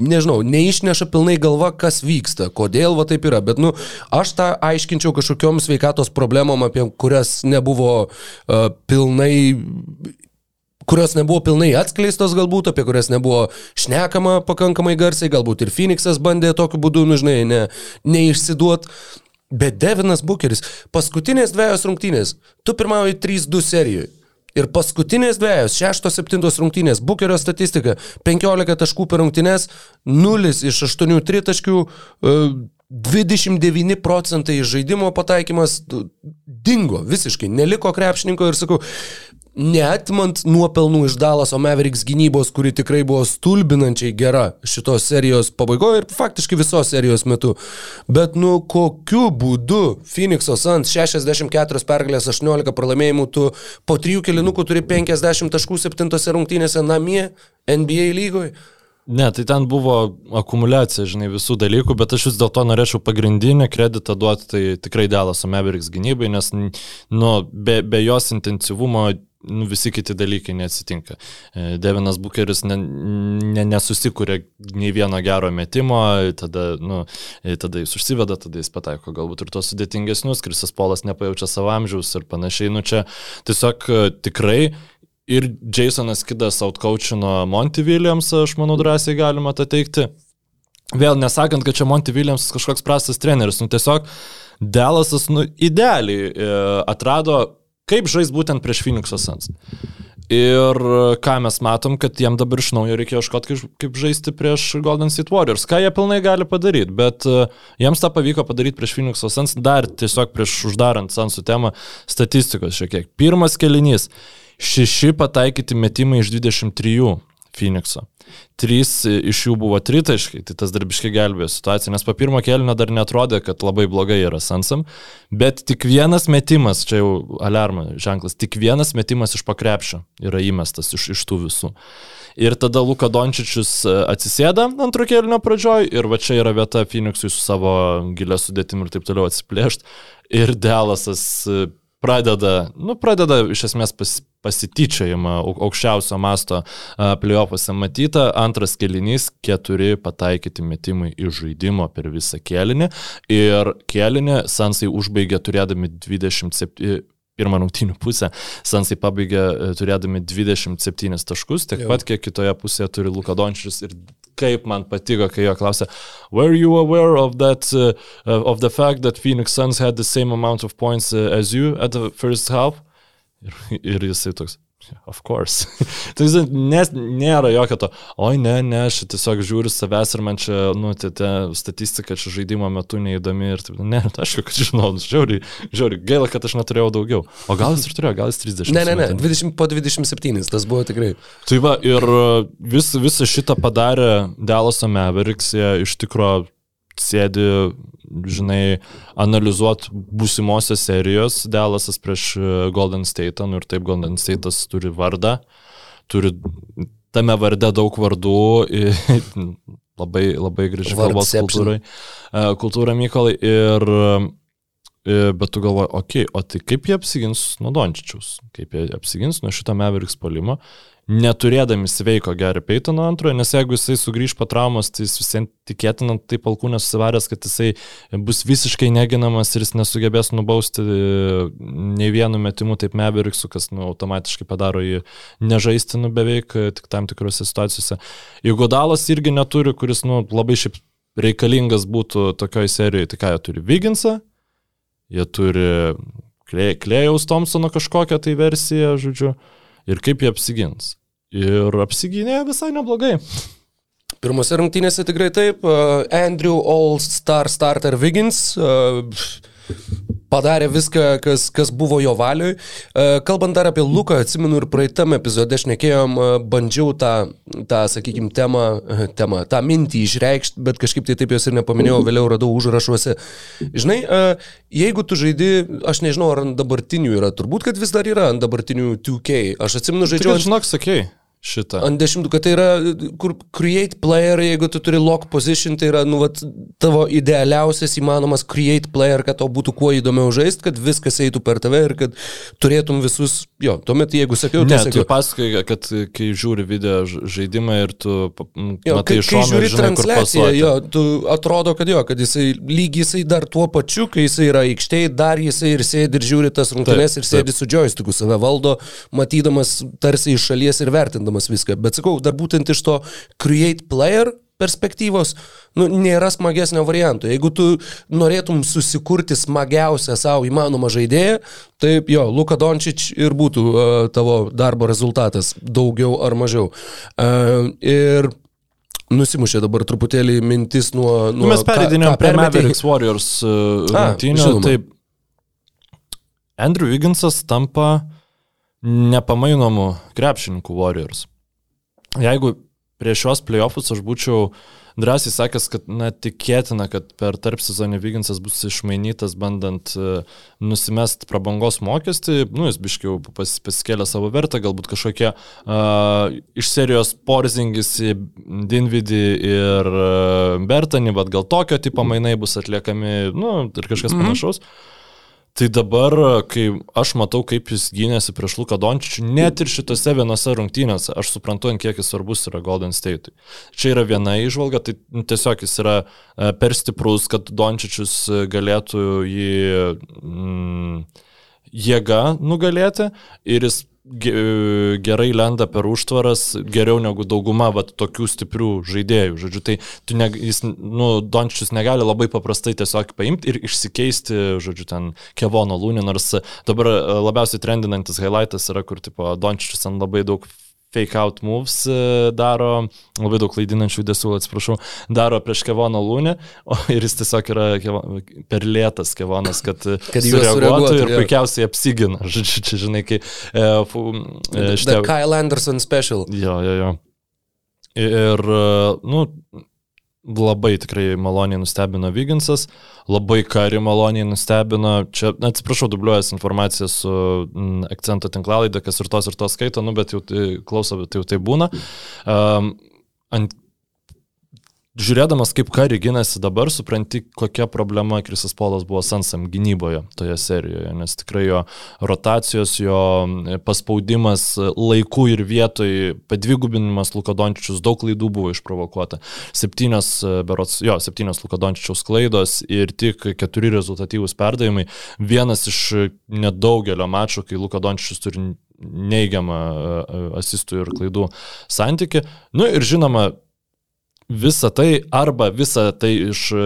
nežinau, neišneša pilnai galva, kas vyksta, kodėl va taip yra, bet, nu, aš tą aiškinčiau kažkokiom sveikatos problemom, apie kurias nebuvo uh, pilnai kurios nebuvo pilnai atskleistos galbūt, apie kurias nebuvo šnekama pakankamai garsiai, galbūt ir Phoenixas bandė tokiu būdu, nu žinai, ne, neišsiduot. Bet Devinas Bucheris, paskutinės dviejos rungtynės, tu pirmauji 3-2 serijoje. Ir paskutinės dviejos, 6-7 rungtynės, Bukerio statistika, 15 taškų per rungtynės, 0 iš 8 tritaškių, e, 29 procentai žaidimo pataikymas dingo visiškai, neliko krepšininko ir sakau, neatmant nuopelnų iš Dalaso Mavericks gynybos, kuri tikrai buvo stulbinančiai gera šitos serijos pabaigoje ir faktiškai visos serijos metu. Bet nu kokiu būdu Phoenix'o Suns 64 pergalės 18 pralaimėjimų, tu po trijų kilinukų turi 50 taškų 7 rungtynėse namie NBA lygoje?
Ne, tai ten buvo akumuliacija, žinai, visų dalykų, bet aš vis dėlto norėčiau pagrindinį kreditą duoti tai tikrai Dalaso Mavericks gynybai, nes nu, be, be jos intensyvumo nu, visi kiti dalykai neatsitinka. E, Devinas Bucheris ne, ne, nesusikūrė nei vieno gero metimo, tada, nu, e, tada jis užsiveda, tada jis pataiko galbūt ir tos sudėtingesnius, Krisas Polas nepajaučia savo amžiaus ir panašiai. Nu, čia tiesiog e, tikrai ir Jasonas Kidas outcoachino Monty Williamsą, aš manau drąsiai galima tą teikti. Vėl nesakant, kad čia Monty Williamsas kažkoks prastas treneris, nu tiesiog Delasas nu, idealiai atrado, kaip žais būtent prieš Phoenix'o Suns. Ir e, ką mes matom, kad jiem dabar iš naujo reikia ieškoti, kaip, kaip žaisti prieš Golden State Warriors. Ką jie pilnai gali padaryti, bet uh, jiems tą pavyko padaryti prieš Phoenix'o Suns, dar tiesiog prieš uždarant Sunsų temą statistikos šiek tiek. Pirmas kelinys. Šeši pataikyti metimai iš 23 Phoenix'o. Trys iš jų buvo tritaškai, tai tas darbiškai gelbėjo situaciją, nes po pirmo kelnio dar netrodė, kad labai blogai yra Sansam, bet tik vienas metimas, čia jau alarmo ženklas, tik vienas metimas iš pakrepšio yra įmestas iš, iš tų visų. Ir tada Luka Dončičius atsisėda antro kelnio pradžioj ir va čia yra vieta Phoenixui su savo gilia sudėtim ir taip toliau atsiplėšti. Ir Delasas pradeda, nu, pradeda iš esmės pas, pasityčiojimą aukščiausio masto playoffuose matyta. Antras kelinys - keturi pataikyti metimai iš žaidimo per visą kelinį. Ir kelinį Sansai užbaigė turėdami 27 pirmą rungtynių pusę, Sansai pabaigė turėdami 27 taškus, tiek pat kiek kitoje pusėje turi Luka Dončius ir kaip man patiko, kai jo klausė, were you aware of that, uh, of the fact that Phoenix Suns had the same amount of points uh, as you at the first half? Ir, ir jisai toks, of course. [LAUGHS] tai nes, nėra jokio to, oi ne, ne, aš tiesiog žiūriu savęs ir man čia, nu, tai ta statistika čia žaidimo metu neįdomi ir taip, ne, [LAUGHS] aišku, kad žinau, žiauri, žiauri, gaila, kad aš neturėjau daugiau. O gal jis ir turėjo, gal jis 30.
Ne, ne, ne, 20 po 27, tas buvo tikrai.
Tai va, ir vis, visą šitą padarė Dalaso Mavericks, jie iš tikrųjų sėdi, žinai, analizuot būsimosios serijos Dalasas prieš Golden State, nu ir taip Golden State'as turi vardą, turi tame varde daug vardų, [LAUGHS] labai, labai graži kalbos kultūrai, kultūra Mykolai ir Bet tu galvoji, okei, okay, o tai kaip jie apsigins nuo Dončičiaus, kaip jie apsigins nuo šito Mavericks palimo, neturėdami sveiko Gary Paytono antrojo, nes jeigu jisai sugrįž po traumos, tai jis visiems tikėtina taip alkūnės susivaręs, kad jisai bus visiškai neginamas ir jis nesugebės nubausti nei vienu metimu taip Mavericksų, kas nu, automatiškai padaro jį nežaistinu beveik tik tam tikrose situacijose. Jeigu Dalas irgi neturi, kuris nu, labai šiaip reikalingas būtų tokioj serijoje, tai ką jie turi? Viginsą, jie turi Klėjaus Thompsono kažkokią tai versiją, žodžiu, ir kaip jie apsigins. Ir apsigynė visai neblogai.
Pirmose rungtynėse tikrai taip. Andrew All-Star Starter Wiggins padarė viską, kas, kas buvo jo valiui. Kalbant dar apie Luką, atsimenu ir praeitam epizode šnekėjom, bandžiau tą, tą sakykime, temą, temą, tą mintį išreikšti, bet kažkaip tai taip jos ir nepaminėjau, vėliau radau užrašuose. Žinai, jeigu tu žaidi, aš nežinau, ar ant dabartinių yra, turbūt, kad vis dar yra ant dabartinių 2K. Aš atsimenu, žaidžiau.
Tik, žinok, sakei šitą.
Ant dešimtų, kad tai yra, kur create player, jeigu tu turi lock position, tai yra, nu, vat, tavo idealiausias įmanomas create player, kad tau būtų kuo įdomiau žaisti, kad viskas eitų per tave ir kad turėtum visus, jo, tuomet jeigu sakiau,
tai
ne,
sakiau. Tu pasakai, kad kai žiūri video žaidimą ir tu
jo,
matai iš šono,
žiūri
žinai,
transliaciją, jo, tu atrodo, kad jo, kad jisai lygiai jisai dar tuo pačiu, kai jisai yra aikštėje, dar jisai ir sėdi ir žiūri tas rungtynes ir sėdi su joysticku, save valdo, matydamas tarsi iš šalies ir vertindamas viską. Bet sakau, dar būtent iš to create player perspektyvos, nu, nėra smagesnio varianto. Jeigu tu norėtum susikurti smagiausią savo įmanomą žaidėją, tai jo, Luka Dončič ir būtų uh, tavo darbo rezultatas, daugiau ar mažiau. Uh, ir nusimušė dabar truputėlį mintis nuo... nuo
Nu, mes perėdinėjom
ką
prie. Mavericks Warriors uh,
A,
rungtynių.
žinoma.
Tai Andrew Wigginsas tampa nepamainomu krepšininku Warriors. Jeigu prieš šios playoffus aš būčiau drąsiai sakęs, kad na, tikėtina, kad per tarp sezonį Viginsas bus išmainytas, bandant uh, nusimest prabangos mokestį, nu, jis biškiau pas, pasikėlė savo vertę, galbūt kažkokie uh, iš serijos Porzingis, Dinvidį ir uh, Bertani, bet gal tokio tipo mainai bus atliekami, nu, ir kažkas mm -hmm. panašaus. Tai dabar, kai aš matau, kaip jis gynėsi prieš Luką Dončičių, net ir šitose vienose rungtynėse, aš suprantu, ant kiek jis svarbus yra Golden State. Čia yra viena išvalga, tai tiesiog jis yra e, per stiprus, kad Dončičius galėtų jį mm, jėga nugalėti ir jis gerai lenda per užtvaras geriau negu dauguma vat, tokių stiprių žaidėjų. Žodžiu, tai ne, jis, nu, Dončius negali labai paprastai tiesiog paimti ir išsikeisti, žodžiu, ten Kevono lūnį, nors dabar e, labiausiai trendinantis highlightas yra, kur, tipo, Dončius ant labai daug fake out moves e, daro, labai daug klaidinančių desų, atsiprašau, daro prieš Kevono lūnį, o [LAUGHS] ir jis tiesiog yra per lėtas Kevonas, kad,
Kad į juos sureaguotų,
ir
jo.
puikiausiai apsigina. [LAUGHS] Žodžiu, čia žinai, kai e, fu, e,
The
šitie...
Kyle Anderson special.
Jo, jo, jo. Ir, e, nu, labai tikrai maloniai nustebino Vyginsas, labai kari maloniai nustebino, čia, atsiprašau, dubliuojas informacija su mm, akcento tinklalaidė, kas ir tos ir tos skaito, nu, bet jau tai klauso, bet jau tai būna. Um, ant Žiūrėdamas, kaip kari ginasi dabar, supranti, kokia problema Krisas Polas buvo Sansam gynyboje toje serijoje, nes tikrai jo rotacijos, jo paspaudimas laiku ir vietoj, padvigubinimas Lukadončičius, daug klaidų buvo išprovokuota. Septynios, berots, jo, septynios Lukadončičiaus klaidos ir tik keturi rezultatyvūs perdavimai. Vienas iš nedaugelio mačų, kai Lukadončičius turi neigiamą e, asistų ir klaidų santyki. Nu ir žinoma, Visa tai arba visa tai iš e,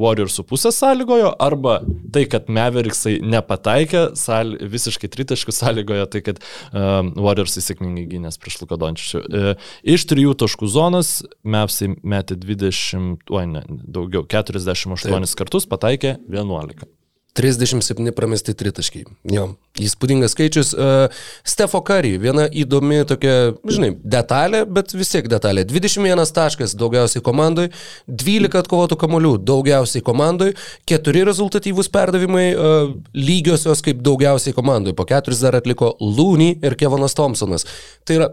Warriorsų pusės sąlygojo, arba tai, kad Mavericksai nepataikė, sąl, visiškai tritaškų sąlygojo, tai kad um, Warriorsai sėkmingai gynės prieš Lukadončičių. E, iš trijų taškų zonos Mavsai metė 20, oi ne, daugiau, 48 Taip. kartus, pataikė 11.
37 pramesti tritaškiai. Jo, įspūdingas skaičius. Uh, Stefo Curry, viena įdomi tokia, žinai, detalė, bet vis tiek detalė. 21 taškas daugiausiai komandai, 12 atkovotų kamolių daugiausiai komandai, 4 rezultatyvūs perdavimai uh, lygiosios kaip daugiausiai komandai. Po 4 dar atliko Looney ir Kevonas Thompsonas. Tai yra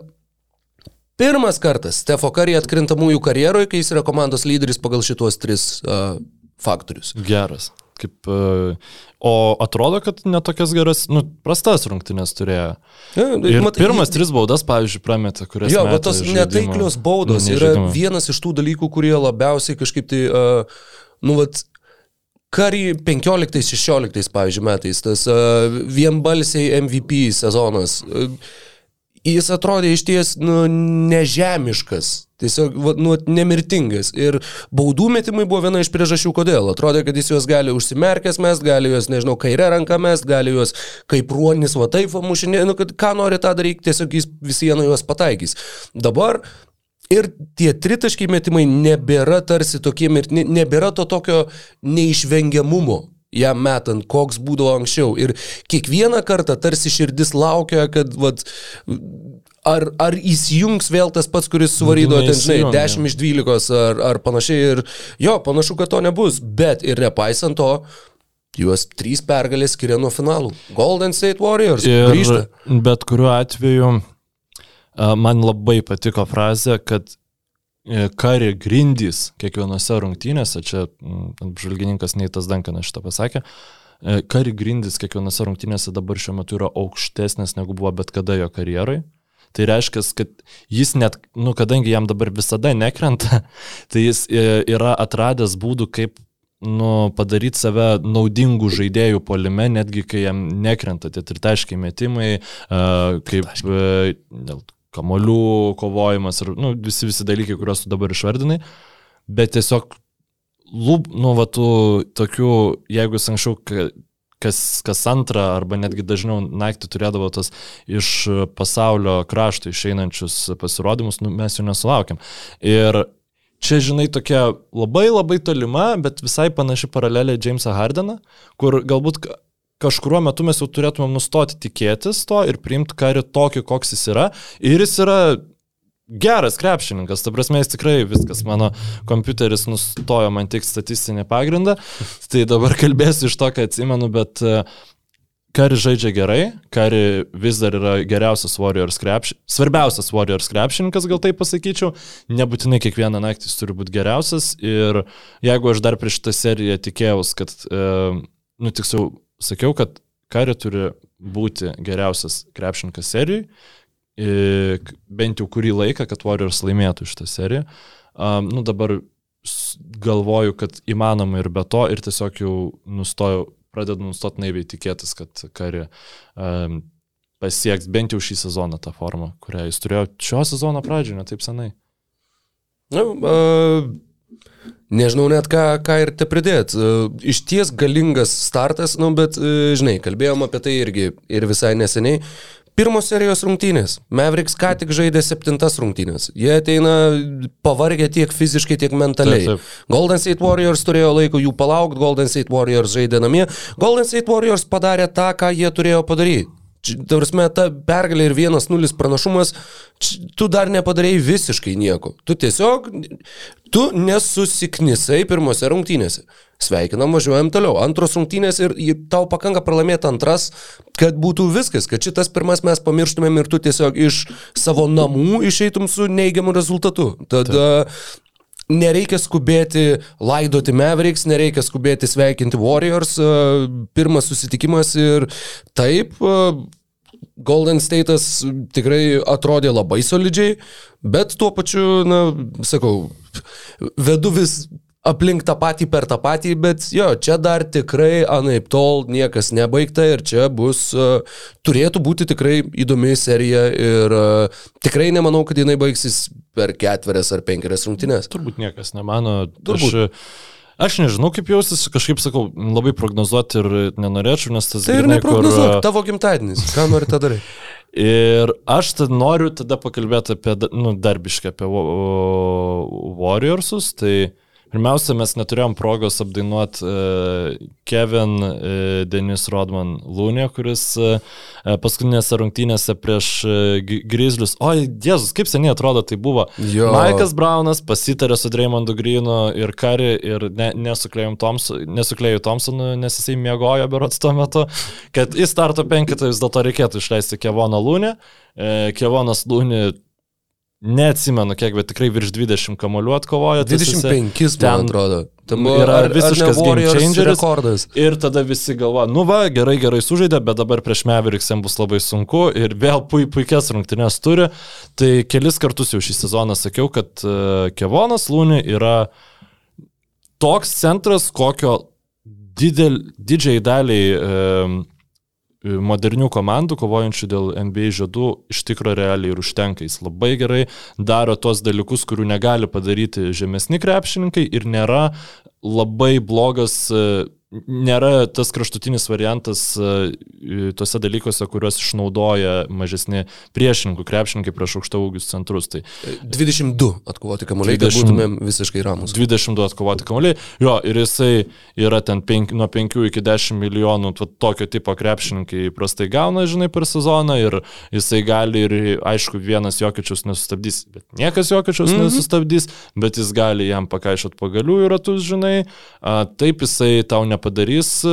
pirmas kartas Stefo Curry atkrintamųjų karjeroje, kai jis yra komandos lyderis pagal šituos tris uh, faktorius.
Geras. Kaip, e, o atrodo, kad netokias geras, nu, prastas rungtynės turėjo.
Ja,
Ir
mat-
pirmas tris baudas, pavyzdžiui, prametė, kurias...
Jo, bet tos netaiklios baudos
nu,
yra vienas iš tų dalykų, kurie labiausiai kažkaip tai, uh, nu, vat, Kari 15-16, pavyzdžiui, metais, tas uh, vienbalsiai MVP sezonas, uh, jis atrodė iš ties nu, nežemiškas, tiesiog nu, nemirtingas. Ir baudų metimai buvo viena iš priežasčių, kodėl. Atrodė, kad jis juos gali užsimerkęs mes, gali juos, nežinau, kairę ranką mes, gali juos kaip ruonis, va taip, mušinė, nu, kad ką nori tą daryti, tiesiog jis vis vieną juos pataikys. Dabar Ir tie tritaškiai metimai nebėra tarsi tokie, ir ne- nebėra to tokio neišvengiamumo jam metant, koks būdavo anksčiau. Ir kiekvieną kartą tarsi širdis laukia, kad vat, ar, ar įsijungs vėl tas pats, kuris suvarydavo ten, žinai,
Neįsijungia.
10 iš 12 ar, ar panašiai. Ir jo, panašu, kad to nebus. Bet ir nepaisant to, juos trys pergalės skiria nuo finalų. Golden State Warriors
Ir
grįžta.
bet kuriuo atveju man labai patiko frazė, kad kari grindys kiekvienose rungtynėse, čia mm, apžvalgininkas Neitas Dankanas šitą pasakė, e, kari grindys kiekvienose rungtynėse dabar šiuo metu yra aukštesnės negu buvo bet kada jo karjerai. Tai reiškia, kad jis net, nu, kadangi jam dabar visada nekrenta, [LAUGHS] tai jis e, yra atradęs būdų, kaip nu, padaryti save naudingų žaidėjų polime, netgi kai jam nekrenta tie tritaškiai metimai, kaip uh, kamolių kovojimas ir nu, visi, visi dalykai, kuriuos tu dabar išvardinai, bet tiesiog, lūp, nu, va, tų tokių, jeigu jis anksčiau kas, kas antrą arba netgi dažniau naktį turėdavo tas iš pasaulio krašto išeinančius pasirodymus, nu, mes jų nesulaukiam. Ir čia, žinai, tokia labai labai tolima, bet visai panaši paralelė Jamesą Hardeną, kur galbūt kažkurio metu mes jau turėtumėm nustoti tikėtis to ir priimti karį tokį, koks jis yra. Ir jis yra geras krepšininkas, ta prasme jis tikrai viskas, mano kompiuteris nustojo man tik statistinį pagrindą, [LAUGHS] tai dabar kalbėsiu iš to, ką atsimenu, bet e, Kari žaidžia gerai, Kari vis dar yra geriausias Warriors krepšininkas, svarbiausias Warriors krepšininkas, gal taip pasakyčiau, nebūtinai kiekvieną naktį jis turi būti geriausias. Ir jeigu aš dar prieš šitą seriją tikėjausi, kad, e, nu tiksliau, sakiau, kad Kari turi būti geriausias krepšininkas serijai, bent jau kurį laiką, kad Warriors laimėtų šitą seriją. Um, nu dabar galvoju, kad įmanoma ir be to, ir tiesiog jau nustojau pradedu nustoti naiviai tikėtis, kad kari um, pasieks bent jau šį sezoną tą formą, kurią jis turėjo šio sezono pradžioje, ne taip senai.
Na, uh, nežinau net ką, ką ir te pridėt. Uh, iš ties galingas startas, nu, bet, uh, žinai, kalbėjom apie tai irgi ir visai neseniai. Pirmos serijos rungtynės. Mavericks ką tik žaidė septintas rungtynės. Jie ateina pavargę tiek fiziškai, tiek mentaliai. Taip, taip. Golden State Warriors turėjo laiko jų palaukti, Golden State Warriors žaidė namie. Golden State Warriors padarė tą, ką jie turėjo padaryti. Tavrasme, ta pergalė ir vienas nulis pranašumas, tu dar nepadarėjai visiškai nieko. Tu tiesiog, tu nesusiknisai pirmose rungtynėse. Sveikinam, važiuojam toliau. Antros rungtynės ir tau pakanka pralaimėti antras, kad būtų viskas, kad šitas pirmas mes pamirštumėm ir tu tiesiog iš savo namų išeitum su neigiamu rezultatu. Tada nereikia skubėti laidoti Mavericks, nereikia skubėti sveikinti Warriors. E, pirmas susitikimas ir taip. E, Golden State'as tikrai atrodė labai solidžiai, bet tuo pačiu, na, sakau, vedu vis aplink tą patį per tą patį, bet jo, čia dar tikrai anaip tol niekas nebaigta ir čia bus, uh, turėtų būti tikrai įdomi serija ir uh, tikrai nemanau, kad jinai baigsis per ketverias ar penkerias rungtynės.
Turbūt niekas nemano. Turbūt. Aš, Aš nežinau, kaip jausis, kažkaip sakau, labai prognozuoti ir nenorėčiau, nes tas...
Tai ir neprognozuok, kur... tavo gimtadienis, ką nori tą daryti. [LAUGHS]
Ir aš tada noriu tada pakalbėti apie, nu, darbiškai apie Warriorsus, tai Pirmiausia, mes neturėjom progos apdainuoti uh, Kevin uh, Denis Rodman Lūnė, kuris uh, paskutinėse rungtynėse prieš uh, Grizzlius. Oi, Jėzus, kaip seniai atrodo tai buvo. Jo. Maikas Braunas pasitarė su Dreymondu Greenu ir Kari ir ne, nesuklėjau Thompsonu, nes jisai miegojo berots tuo metu, kad į starto penkitą vis dėlto reikėtų išleisti Kevoną Lūnį. Kevonas Lūnį Neatsimenu kiek, bet tikrai virš 20 kamolių atkovojo.
25, man ten atrodo.
Tam yra ar, visiškas ar game changeris. Rekordas. Ir tada visi galvoja, nu va, gerai, gerai sužaidė, bet dabar prieš Mavericks jam bus labai sunku ir vėl pui, puikias rungtynės turi. Tai kelis kartus jau šį sezoną sakiau, kad uh, Kevonas Lūni yra toks centras, kokio didel, didžiai daliai uh, modernių komandų, kovojančių dėl NBA žiedų, iš tikro realiai ir užtenka. Jis labai gerai daro tos dalykus, kurių negali padaryti žemesni krepšininkai ir nėra labai blogas nėra tas kraštutinis variantas e, tuose dalykuose, kuriuos išnaudoja mažesni priešininkų, krepšininkai prieš aukštaugius centrus. Tai
22 atkovoti kamuoliai, kad būtumėm visiškai ramus.
22 atkovoti kamuoliai, jo, ir jisai yra ten penk, nuo 5 iki 10 milijonų tokio tipo krepšininkai prastai gauna, žinai, per sezoną ir jisai gali ir, aišku, vienas jokičius nesustabdys, bet niekas jokičius mm -hmm. nesustabdys, bet jis gali jam pakaišot pagalių į ratus, žinai, a, taip jisai tau ne nepadarys,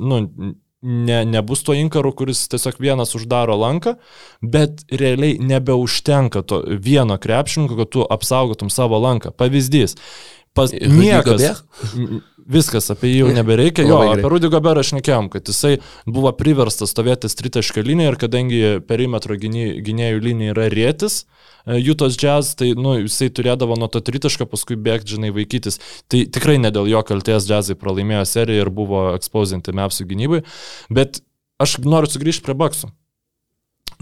nu, ne, nebus to inkaru, kuris tiesiog vienas uždaro lanką, bet realiai nebeužtenka to vieno krepšininko, kad tu apsaugotum savo lanką. Pavyzdys. Pas, niekas, viskas apie jį jau nebereikia. Jo, apie Rudy Goberą aš nekėjom, kad jisai buvo priverstas stovėti tritašką liniją ir kadangi perimetro gynėjų linija yra rėtis, E, Jutos jazz, tai nu, jisai turėdavo nuo to tritaško paskui bėgti, žinai, vaikytis. Tai tikrai ne dėl jo kalties jazzai pralaimėjo seriją ir buvo ekspozinti mepsų gynybai. Bet aš noriu sugrįžti prie baksų.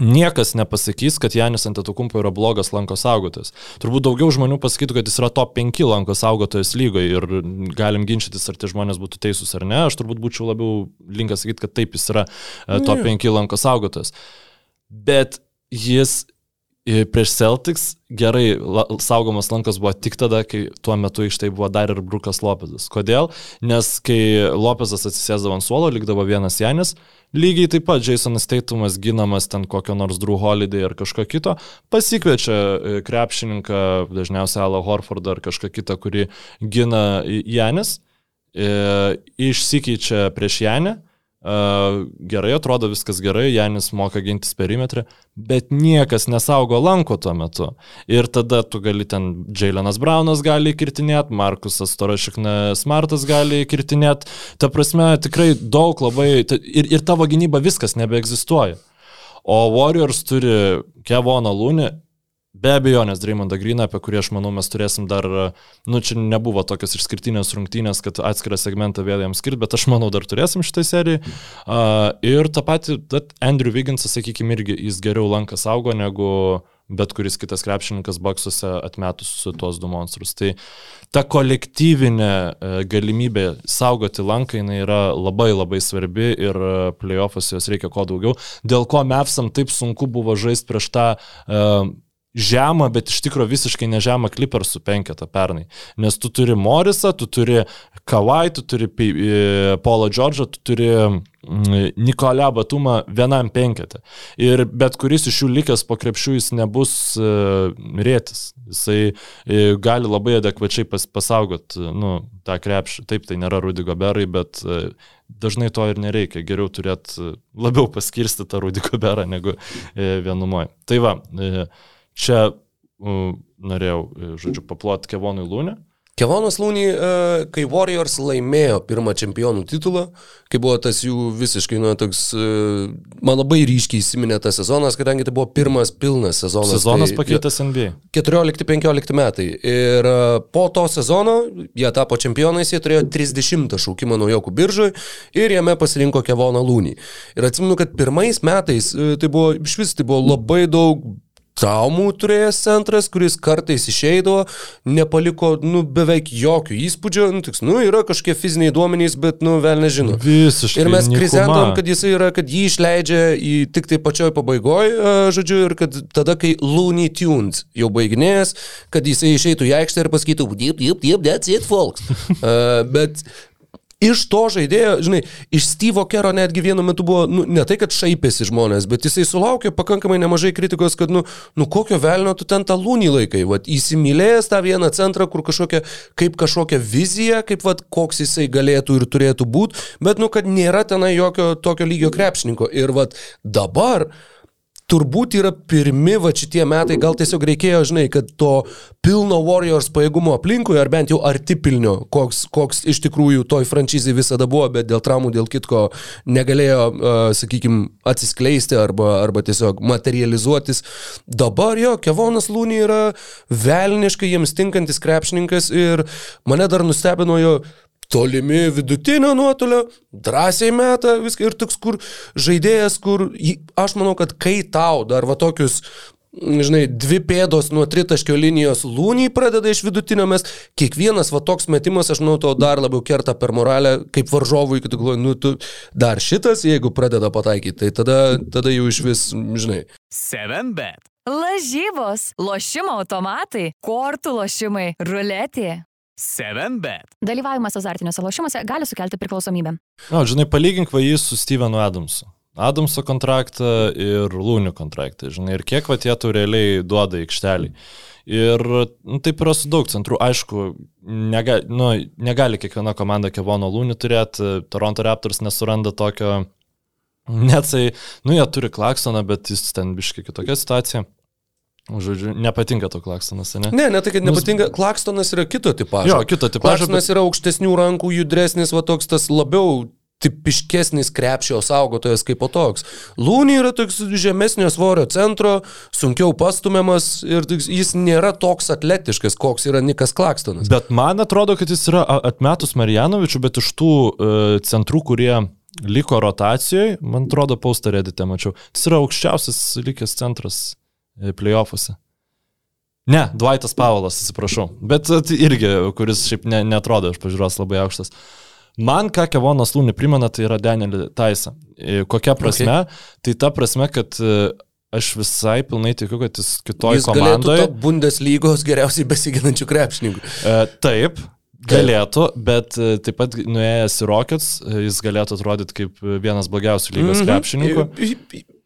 Niekas nepasakys, kad Janis Antetokumpo yra blogas lanko saugotojas. Turbūt daugiau žmonių pasakytų, kad jis yra top 5 lanko saugotojas lygoje ir galim ginčytis, ar tie žmonės būtų teisūs ar ne. Aš turbūt būčiau labiau linkęs sakyti, kad taip jis yra e, top 5 lanko saugotojas. Bet jis prieš Celtics gerai la, saugomas lankas buvo tik tada, kai tuo metu iš tai buvo dar ir Brukas Lopezas. Kodėl? Nes kai Lopezas atsisėsdavo ant suolo, likdavo vienas Janis, lygiai taip pat Jasonas Teitumas ginamas ten kokio nors Drew Holiday ar kažko kito, pasikviečia e, krepšininką, dažniausiai Alą Horfordą ar kažką kitą, kurį gina Janis, e, išsikeičia prieš Janį gerai atrodo, viskas gerai, Janis moka gintis perimetrą, bet niekas nesaugo lanko tuo metu. Ir tada tu gali ten, Jailenas Braunas gali kirtinėti, Markusas Torošikna Smartas gali kirtinėti. Ta prasme, tikrai daug labai, ir, ir tavo gynyba viskas nebeegzistuoja. O Warriors turi Kevoną Lūnį Be abejonės Dreymondą Greeną, apie kurį aš manau mes turėsim dar, nu čia nebuvo tokios išskirtinės rungtynės, kad atskirą segmentą vėl jam skirt, bet aš manau dar turėsim šitai serijai. Uh, ir tą patį, Andrew Vigginsas, sakykime, irgi jis geriau lanką saugo negu bet kuris kitas krepšininkas baksuose atmetus tuos du monstrus. Tai ta kolektyvinė e, galimybė saugoti lanką jinai yra labai labai svarbi ir e, playoffuose jos reikia kuo daugiau. Dėl ko Mevsam taip sunku buvo žaisti prieš tą uh, žemą, bet iš tikrųjų visiškai nežemą Clippersų penketą pernai. Nes tu turi Morisą, tu turi Kawai, tu turi e, Paulą Džordžą, tu turi mm, Nikolę Batumą vienam penketą. Ir bet kuris iš jų likęs po krepšių jis nebus uh, rėtis. Jisai uh, gali labai adekvačiai pas, pasaugot nu, tą krepšį. Taip, tai nėra Rudigo Berai, bet dažnai to ir nereikia. Geriau turėti labiau paskirsti tą Rudigo Berą negu vienumoje. Tai va. Čia uh, norėjau, žodžiu, paploti Kevonui Lūnį.
Kevonas Lūny, e, kai Warriors laimėjo pirmą čempionų titulą, kai buvo tas jų visiškai, nu, toks, e, man labai ryškiai įsiminė tas sezonas, kadangi tai buvo pirmas pilnas sezonas.
Sezonas
tai,
pakeitęs NBA.
14-15 metai. Ir e, po to sezono jie tapo čempionais, jie turėjo 30 šaukimą naujokų biržoje ir jame pasirinko Kevoną Lūnį. Ir atsimenu, kad pirmais metais tai buvo, iš vis tai buvo labai daug traumų turėjęs centras, kuris kartais išeidavo, nepaliko, nu, beveik jokio įspūdžio, nu, tiks, nu, yra kažkokie fiziniai duomenys, bet, nu, vėl nežinau.
Visiškai.
Ir mes krizentom, kad jis yra, kad jį išleidžia į tik tai pačioj pabaigoje, žodžiu, ir kad tada, kai Looney Tunes jau baiginėjęs, kad jisai išeitų į aikštę ir pasakytų, deep, deep, deep, that's it, folks. uh, [LAUGHS] bet iš to žaidėjo, žinai, iš Steve'o Kero netgi vienu metu buvo, nu, ne tai, kad šaipėsi žmonės, bet jisai sulaukė pakankamai nemažai kritikos, kad, nu, nu kokio velnio tu ten tą lūnį laikai, vad, įsimylėjęs tą vieną centrą, kur kažkokia, kaip kažkokia vizija, kaip, vad, koks jisai galėtų ir turėtų būti, bet, nu, kad nėra tenai jokio tokio lygio krepšininko. Ir, vad, dabar, turbūt yra pirmi va šitie metai, gal tiesiog reikėjo, žinai, kad to pilno Warriors pajėgumo aplinkui, ar bent jau arti pilnio, koks, koks iš tikrųjų toj franšizai visada buvo, bet dėl traumų, dėl kitko negalėjo, uh, sakykime, atsiskleisti arba, arba tiesiog materializuotis. Dabar jo, Kevonas Lūny yra velniškai jiems tinkantis krepšininkas ir mane dar nustebino jo tolimi vidutinio nuotolio, drąsiai meta viską ir toks, kur žaidėjas, kur aš manau, kad kai tau dar va tokius žinai, dvi pėdos nuo tritaškio linijos lūniai pradeda iš vidutinio mes, kiekvienas va toks metimas, aš manau, to dar labiau kerta per moralę, kaip varžovui, kad tu galvoji, nu tu dar šitas, jeigu pradeda pataikyti, tai tada, tada jau iš vis, žinai.
7 bet.
Lažybos, lošimo automatai, kortų lošimai, ruletė.
7 bet.
Dalyvavimas azartiniuose lošimuose gali sukelti priklausomybę.
Na, žinai, palygink va jį su Stevenu Adamsu. Adamso kontraktą ir Lūnių kontraktą, žinai, ir kiek va jie tu realiai duoda aikštelį. Ir nu, taip yra su daug centrų. Aišku, nega, nu, negali kiekviena komanda Kevono Lūnių turėti, Toronto Raptors nesuranda tokio, neatsai, nu jie turi Klaksoną, bet jis ten biškai kitokia situacija. Žodžiu, nepatinka to Klakstonas, ne?
Ne, ne tai, kad nepatinka. Klakstonas yra kito tipo.
Jo, kito tipo.
Klakstonas bet... yra aukštesnių rankų, judresnis, va toks tas labiau tipiškesnis krepšio saugotojas kaip po toks. Lūnį yra toks žemesnio svorio centro, sunkiau pastumiamas ir jis nėra toks atletiškas, koks yra Nikas Klakstonas.
Bet man atrodo, kad jis yra atmetus Marijanovičių, bet iš tų uh, centrų, kurie liko rotacijoje, man atrodo, paustą redite mačiau. Jis yra aukščiausias likęs centras playoffuose. Ne, Dvaitas Pavolas, atsiprašau. Bet e, tai irgi, kuris šiaip ne, netrodo iš pažiūros labai aukštas. Man, ką Kevonas Lūnį primena, tai yra Danielį Taisą. E, Kokia prasme? Okay. Tai ta prasme, kad e, aš visai pilnai tikiu, kad jis kitoje
Jis
komandoje.
Bundeslygos geriausiai besiginančių krepšininkų.
E, taip, galėtų, bet e, taip pat nuėjęs į Rockets, e, jis galėtų atrodyti kaip vienas blogiausių lygos
Mhm.
krepšininkų.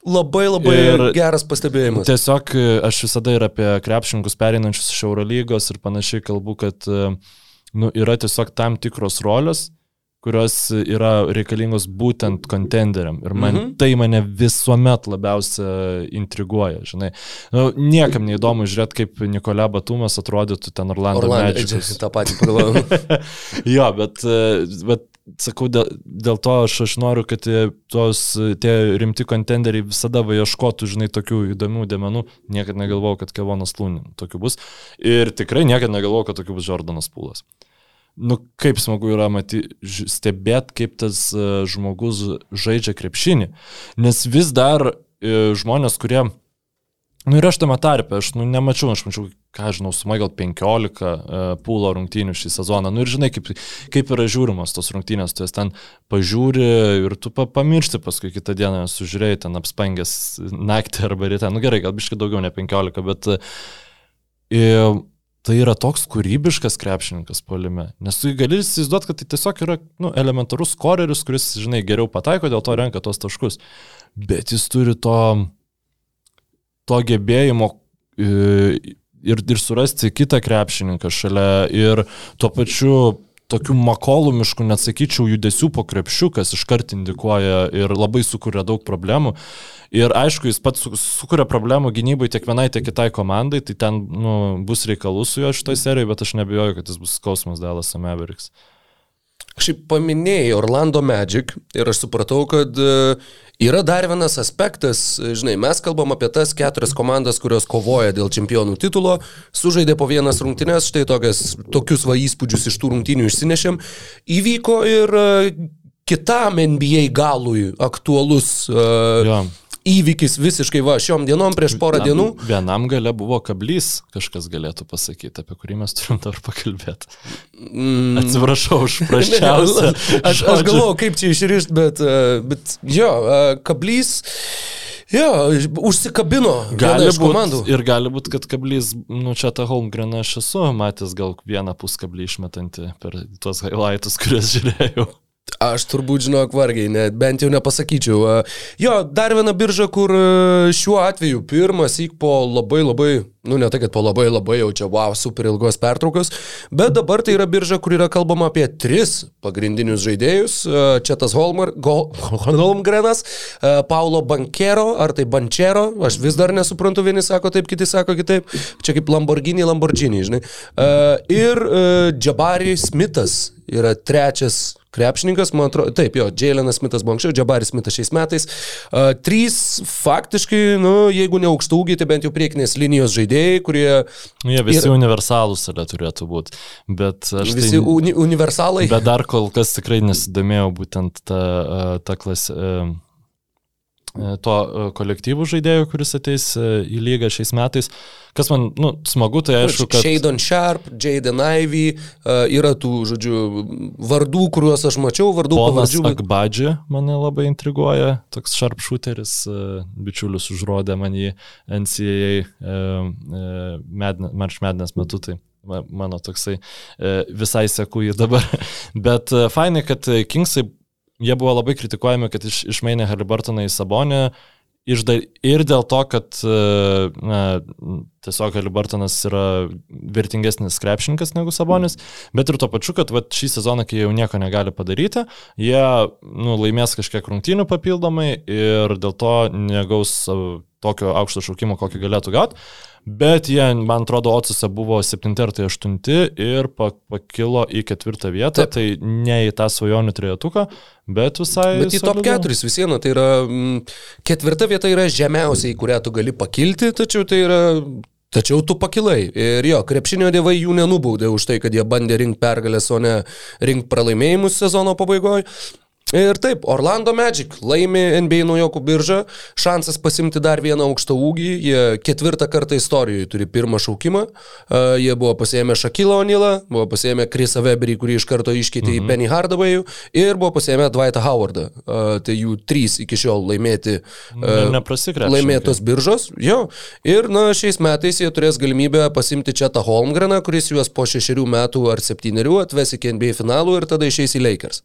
Labai labai
Ir-
geras pastebėjimas.
Tiesiog e, aš visada ir apie krepšininkus pereinančius iš Eurolygos ir panašiai kalbu, kad e, nu, yra tiesiog tam tikros rolės, kurios yra reikalingos būtent kontenderiam. Ir man,
Mhm.
tai mane visuomet labiausia intriguoja, žinai. Nu, niekam neįdomu žiūrėti, kaip Nikolė Batumas atrodytų ten
Orlando,
Orlando Magic'as.
tą patį pagalvojau. [LAUGHS]
jo, bet, e, bet sakau, dėl, dėl to aš, aš noriu, kad tos tie rimti kontenderiai visada ieškotų, žinai, tokių įdomių dėmenų. Niekada negalvojau, kad Kevonas Lūnin tokiu bus. Ir tikrai niekada negalvojau, kad tokiu bus Jordanas Pūlas. Nu, kaip smagu yra matyti, stebėti, kaip tas e, žmogus žaidžia krepšinį. Nes vis dar e, žmonės, kurie Nu ir aš tame tarpe, aš nu, nemačiau, aš mačiau, ką žinau, sumai gal 15 uh, pūlo rungtynių šį sezoną. Nu ir žinai, kaip, kaip yra žiūrimos tos rungtynės, tu jas ten pažiūri ir tu pa, pamiršti paskui kitą dieną, sužiūrėjai ten apspangęs naktį arba ryte. Nu gerai, gal biškai daugiau ne 15, bet uh, tai yra toks kūrybiškas krepšininkas polime. Nes tu gali įsivaizduoti, kad tai tiesiog yra nu, elementarus koreris, kuris, žinai, geriau pataiko, dėl to renka tos taškus. Bet jis turi to to gebėjimo e, ir, ir surasti kitą krepšininką šalia ir tuo pačiu tokių makolumiškų, net sakyčiau, judesių po krepšiu, kas iškart indikuoja ir labai sukuria daug problemų. Ir aišku, jis pats su- sukuria problemų gynybai tiek vienai, tiek kitai komandai, tai ten nu, bus reikalų su juo šitoje serijoje, bet aš nebejoju, kad jis bus skausmas Dallas Mavericks.
Šiaip paminėjai Orlando Magic ir aš supratau, kad e, yra dar vienas aspektas, e, žinai, mes kalbam apie tas keturias komandas, kurios kovoja dėl čempionų titulo, sužaidė po vienas rungtynes, štai tokias, tokius va įspūdžius iš tų rungtynių išsinešėm. Įvyko ir e, kitam NBA galui aktualus uh,
Jo.
Įvykis visiškai va šiom dienom prieš porą
Na,
dienų.
Vienam gale buvo kablys, kažkas galėtų pasakyti, apie kurį mes turim dar pakalbėti.
Mm,
Atsiprašau už [LAUGHS] praščiausią.
aš, aš galvoju, kaip čia išrišti, bet, e, bet jo, e, kablys, jo, užsikabino
Gali
iš
būt,
komandų.
ir gali būti, kad kablys, nu čia tą Holmgreną aš esu matęs gal vieną puskablį išmetantį per tuos highlightus, kuriuos žiūrėjau.
Aš turbūt žinok vargiai, net, bent jau nepasakyčiau. Jo, dar viena birža, kur šiuo atveju pirmas įk po labai labai, nu ne tai, kad po labai labai jau čia, wow, super ilgos pertraukos, bet dabar tai yra birža, kur yra kalbama apie tris pagrindinius žaidėjus. Čia tas Holmar, Go, Holmgrenas, Paulo Bankero, ar tai Bančero, aš vis dar nesuprantu, vieni sako taip, kiti sako kitaip. Čia kaip Lamborghini, Lamborghini, žinai. Ir Jabari Smithas yra trečias krepšininkas, man atrodo, taip, jo, Jailenas Smithas buvo anksčiau, Jabaris Smithas šiais metais. Uh, trys faktiškai, nu, jeigu ne aukštaugiai, tai bent jau priekinės linijos žaidėjai, kurie
Nu, jie visi
Ir-
universalūs yra turėtų būti. Bet aš
visi
tai...
uni universalai.
Bet dar kol kas tikrai nesidomėjau būtent tą, tą klasę. To e, kolektyvų žaidėjų, kuris ateis e, į lygą šiais metais. Kas man, nu, smagu, tai aišku, kad...
Shadon Sharp, Jaden Ivy, yra tų, žodžiu, vardų, kuriuos aš mačiau, vardų pavardžių. bet-
Akbadži mane labai intriguoja, toks sharpshooteris, e, bičiulis užrodė man jį NCAA e, e, March Madness metu, tai ma- mano toksai e, visai seku jį dabar. [LAUGHS] Bet e, fainai, kad e, Kingsai, jie buvo labai kritikuojami, kad iš, išmainė Halibartoną į Sabonę. Išda, ir dėl to, kad e, na, tiesiog Halibartonas yra vertingesnis krepšininkas negu Sabonis, bet ir tuo pačiu, kad vat, šį sezoną, kai jau nieko negali padaryti, jie nu, laimės kažkiek rungtynių papildomai ir dėl to negaus savo tokio aukšto šaukimo, kokį galėtų gauti. Bet jie, man atrodo, Otsuse buvo 7 ar tai 8 ir pa- pakilo į ketvirtą vietą,
Taip.
tai ne į tą svajonių trejetuką, bet visai...
Bet į top
solidu.
4 vis viena, tai yra mm, ketvirta vieta yra žemiausiai, į kurią tu gali pakilti, tačiau tai yra... Tačiau tu pakilai. Ir jo, krepšinio dievai jų nenubaudė už tai, kad jie bandė rinkti pergalės, o ne rinkti pralaimėjimus sezono pabaigoje. Ir taip, Orlando Magic laimi NBA naujokų biržą, šansas pasimti dar vieną aukštą ūgį, jie ketvirtą kartą istorijoje turi pirmą šaukimą, uh, jie buvo pasėmę Shakilą O'Neilą, buvo pasėmę Chrisą Weberį, kurį iš karto iškeitė mhm. į Penny Hardaway'ų ir buvo pasėmę Dwightą Howardą. Uh, tai jų trys iki šiol laimėti,
Neprasikrepšininkai.
laimėtos biržos. Jo. Ir na, šiais metais jie turės galimybę pasimti Četą Holmgreną, kuris juos po šešerių metų ar septynerių atves iki NBA finalų ir tada išeis į Lakers.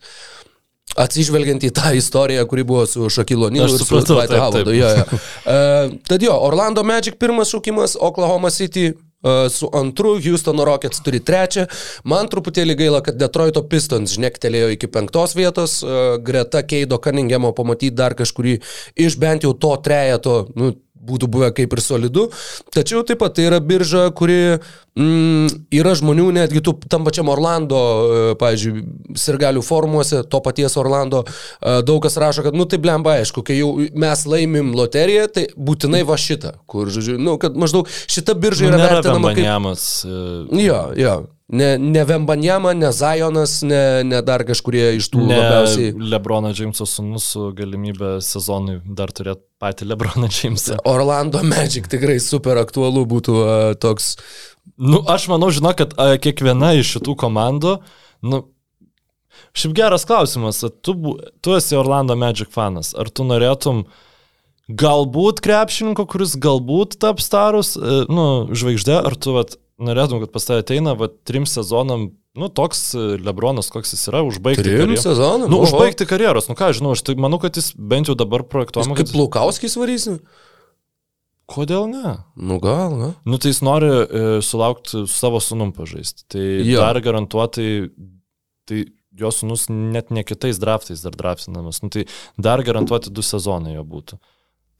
Atsižvelgiant į tą istoriją, kuri buvo su Šakilo Nilu ir su Dwight Howardu. Jo, jo. Uh, tad jo, Orlando Magic pirmas šaukimas, Oklahoma City uh, su antru, Houstono Rockets turi trečią. Man truputėlį gaila, kad Detroito Pistons žnektelėjo iki penktos vietos, uh, greta Keido Cunninghamo pamatyti dar kažkurį iš bent jau to trejeto, nu, būtų buvę kaip ir solidu. Tačiau taip pat tai yra birža, kuri mm, yra žmonių, netgi tu tam pačiam Orlando, e, pavyzdžiui, sirgalių formuose, to paties Orlando, e, daug kas rašo, kad, nu tai blemba, aišku, kai jau mes laimim loteriją, tai būtinai va šitą, kur, žodžiu, nu, kad maždaug šita birža yra
Nėra
vertinama kaip...
Bambanjamas. e,
Jo, jo. Ne, ne Vembanjama, ne Zajonas, ne, ne dar kažkurie iš tų
Ne
labiausiai.
Lebrono Džeimso sunus su galimybė sezonui dar turėti patį Lebroną Džeimsą.
Orlando Magic tikrai super aktualu būtų uh, toks
Nu, aš manau, žinau, kad a, kiekviena iš šitų komandų, nu, šiaip geras klausimas, tu, tu esi Orlando Magic fanas, ar tu norėtum galbūt krepšininko, kuris galbūt taps starus, nu, žvaigždė, ar tu vat, norėtum, kad pas tave ateina, va, trim sezonam, nu, toks e, Lebronas, koks jis yra, užbaigti
trim sezonų.
Nu,
Oho.
užbaigti karjeros, nu ką, žinau, aš tai manau, kad jis bent jau dabar
Jis
projektuojama,
Kaip
kad...
Lukauskis varysi?
Kodėl ne?
Nu gal, na.
Nu, tai jis nori e, sulaukti su savo sunum pažaisti. Tai
jo.
dar garantuotai, tai jo sunus net ne kitais draftais dar draftinamas. Nu, tai dar garantuoti du sezonai jo būtų.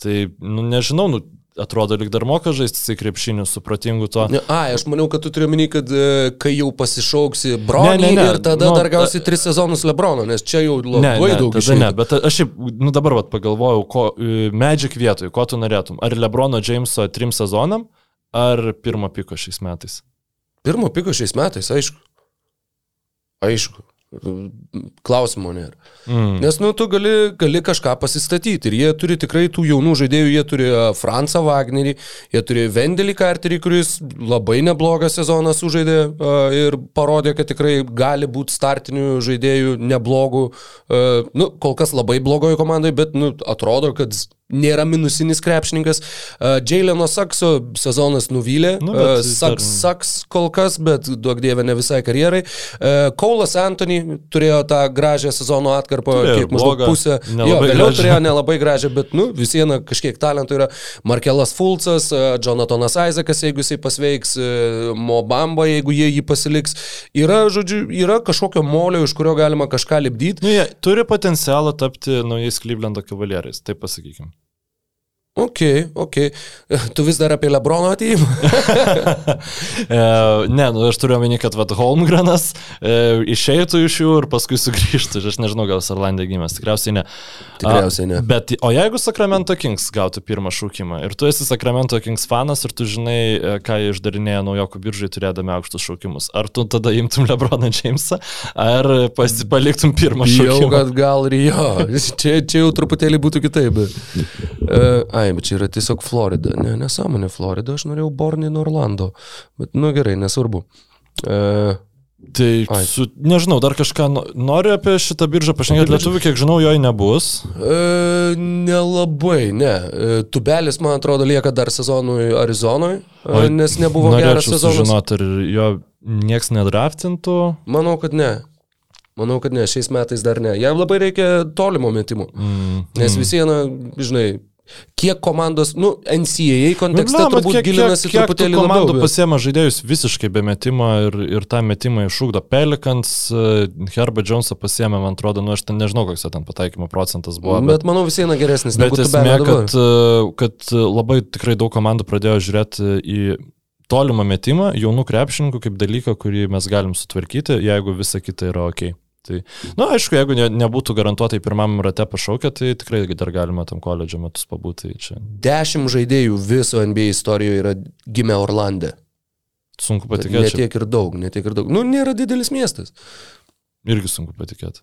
Tai, nu, nežinau, nu, atrodo, lyg dar moka žaisti krepšinių, supratingu to.
Ne, Ai, aš maniau, kad tu turi minį, kad e, kai jau pasišauksi Bronį
Ne, ne, ne,
ir tada
nu,
dar gausi tris sezonus Lebrono, nes čia jau
Ne,
labai
ne,
daug išeina.
ne, bet aš šiaip, nu dabar vat, pagalvojau, ko, e, Magic vietoj, ko tu norėtum? Ar Lebrono Jameso trim sezonam, ar pirmo piko šiais metais?
Pirmo piko šiais metais, aišku. Aišku. Klausimo nėra.
Mm.
Nes, nu, tu gali, gali kažką pasistatyti. Ir jie turi tikrai tų jaunų žaidėjų. Jie turi Fransą Wagnerį, jie turi Vendelį Carterį, kuris labai neblogą sezoną sužaidė ir parodė, kad tikrai gali būti startinių žaidėjų neblogų. Nu, kol kas labai blogoje komandoje, bet, nu, atrodo, kad nėra minusinis krepšininkas. A, Jaileno Sakso sezonas nuvylė.
Nu, bet
Saks, Saks kol kas, bet duok dievė ne visai karjerai. A, Kaulas Antony turėjo tą gražią sezono atkarpą,
Turėjo
kiek maždaug pusę. Jo, vėliau
gražią.
turėjo nelabai gražią, bet, nu, vis viena kažkiek talentų yra. Markelas Fulcas, e, Jonathanas Isaakas, jeigu jisai pasveiks, e, Mobamba, jeigu jie jį pasiliks. Yra, žodžiu, yra kažkokio molio, iš kurio galima kažką lipdyti.
Nu, jie turi potencialą tapti naujais Clevelando kavalierais, taip pasakykime.
Ok, ok. Tu vis dar apie Lebrono atėjimą. [LAUGHS]
e, ne, nu, aš turiu omeny, kad vat, Holmgrenas e, išeitų iš jų ir paskui sugrįžtų. Aš nežinau, gal Sarlandė gimęs, tikriausiai ne.
Tikriausiai ne.
A, bet, o jeigu Sacramento Kings gautų pirmą šaukimą ir tu esi Sacramento Kings fanas ir tu žinai, e, ką jie išdarinėja naujokų biržai turėdami aukštus šaukimus, ar tu tada imtum Lebroną Jamesą, ar pasi- paliktum pirmą
Jau,
šaukimą?
kad gal ir jo. Čia, čia jau truputėlį būtų kitaip. Bet. Uh, ai, bet čia yra tiesiog Florida. Ne, nesąmonė Florida, aš norėjau Bornin Orlando. Bet, nu gerai, nesvarbu. Uh,
Tai,
Ai.
su, nežinau, dar kažką no- noriu apie šitą biržą pašnekėti. Lietuvių, kiek žinau, jo nebus.
E, nelabai, ne. E, Tubelis, man atrodo, lieka dar sezonui Arizonoje,
Oi,
nes nebuvo geras sezonas.
sužinoti, ar jo nieks nedraftintų.
Manau, kad ne. Manau, kad ne, šiais metais dar ne. Jam labai reikia tolimo metimo.
Mm.
Nes vis viena, žinai, kiek komandos, nu, NCAA kontekste
Nu, bet
turbūt
kiek,
gilinasi
kiek, kiek
truputėlį
komandų
labiau. bet-
pasiema žaidėjus visiškai be metimo ir, ir tą metimą išūkdo Pelikans, Herba Jonesą pasiema, man atrodo, nu aš ten nežinau, koks ten pataikymo procentas buvo.
Bet manau vis viena geresnis
Bet esmė, kad, e, kad labai tikrai daug komandų pradėjo žiūrėti į tolimą metimą, jaunų krepšininkų kaip dalyką, kurį mes galim sutvarkyti, jeigu visa kita yra ok. Tai, na, nu, aišku, jeigu ne, nebūtų garantuotai pirmam rate pašaukę, tai tikrai dar galima tam koledžio metus pabūti. Tai čia
Dešimt žaidėjų viso NBA istorijoje yra gimę Orlande.
sunku patikėti.
Netiek ir daug, netiek ir daug. Nu, nėra didelis miestas.
Irgi sunku patikėti.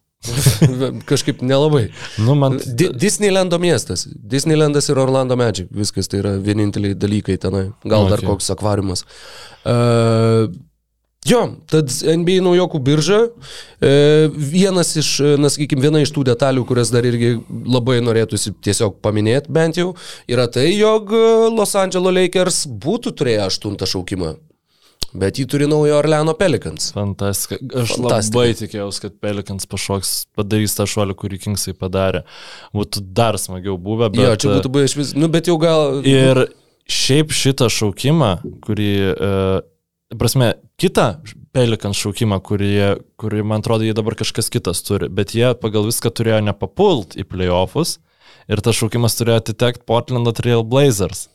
[LAUGHS]
Kažkaip nelabai.
Nu, man...
Di Disneylando miestas. Disneylandas ir Orlando Magic. Viskas tai yra vieninteliai dalykai tenai. Gal dar
Okay.
koks akvariumas. Uh, jo, tad NBA naujokų birža. Uh, vienas iš, e, na sakykime, viena iš tų detalių, kurias dar irgi labai norėtųsi tiesiog paminėti bent jau, yra tai, jog e, Los Angeles Lakers būtų turėję aštuntą šaukimą. Bet jį turi naujo Orleano Pelicans.
Fantastika. Aš
Fantastika.
labai tikėjausi, kad Pelikans pašoks, padarys tą šuolį, kurį Kingsai padarė. Būtų dar smagiau buvę, bet...
Jo, čia būtų buvę iš vis. Nu, bet jau gal.
Ir šiaip šitą šaukimą, kurį, e, prasme, kitą Pelikans šaukimą, kurį, kurį, man atrodo, jie dabar kažkas kitas turi, bet jie pagal viską turėjo nepapult į playoffus ir tas šaukimas turėjo atitekti Portlando Trail Blazers.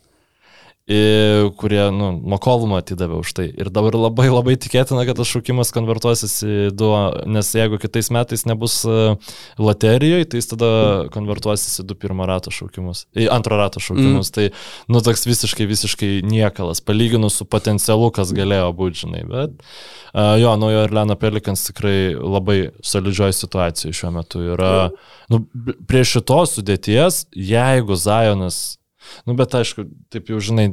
Kurie, nu, Mokolumą atidavė už tai. Ir dabar labai labai tikėtina, kad tas šaukimas konvertuosis į du, nes jeigu kitais metais nebus e, loterijoje, tai jis tada konvertuosis į du pirmo rato šaukimus, į antro rato šaukimus. Mm. Tai, nu, toks visiškai, visiškai niekalas, palyginus su potencialu, kas galėjo būti, žinai. Bet, uh, jo, naujo Irlano Pelikans tikrai labai solidžioji situacija šiuo metu yra. Nu, b- prie šitos sudėties, jeigu Zajonas Nu, bet aišku, taip jau žinai,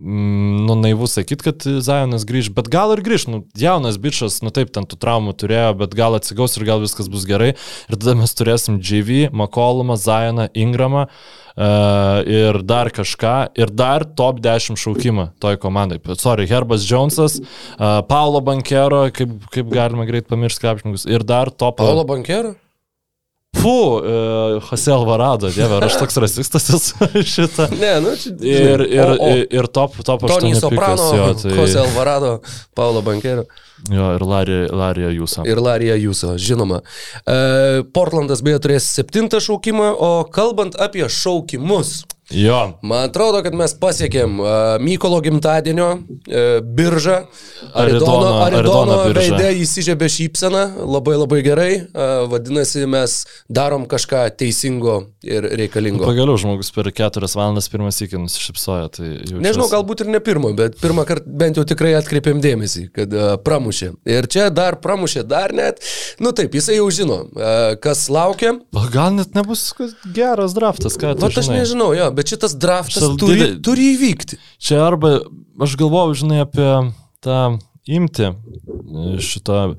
mm, nu, naivu sakyti, kad Zajonas grįž, bet gal ir grįž, nu, jaunas bičias, nu taip, ten tų traumų turėjo, bet gal atsigaus ir gal viskas bus gerai. Ir tada mes turėsim JV, Makolumą, Zajoną, Ingramą uh, ir dar kažką, ir dar top 10 šaukimą toj komandai. Sorry, Herbas Jonesas, uh, Paulo Bankero, kaip, kaip galima greit pamiršti krepšininkus, ir dar top...
Paulo Bankero?
Fu, uh, Jose Alvarado, dieve, aš toks rasistas esu [LAUGHS] šitą.
Ne, nu, čia.
Ir, ir,
o, o,
ir, top, top 8
Tony Soprano,
jo, tai,
Jose Alvarado, Paulo Bankero
jo, ir Larija, jūsų.
ir Larija Jūso, žinoma. E, Portlandas beje turės septintą šaukimą, o kalbant apie šaukimus,
Jo,
man atrodo, kad mes pasiekėm uh, Mykolo gimtadienio uh, biržą. Aridono,
Aridono-
Aridono veidė įsižiebė šypseną, labai labai gerai. Uh, vadinasi, mes darom kažką teisingo ir reikalingo.
pagaliau žmogus per keturias valandas pirmas įkį nusišypsojo. Tai jaučiuosi-
Nežinau, galbūt ir ne pirmo, bet pirmą kartą bent jau tikrai atkreipėm dėmesį, kad uh, pramušė. Ir čia dar pramušė, dar net, nu taip, jisai jau žino, uh, kas laukia.
Gal net nebus geras draftas, ką tu
Vat aš nežinau, jo, bet šitas draftas
Čia
turi, turi įvykti.
Čia arba, aš galvoju, žinai, apie tą imti šito.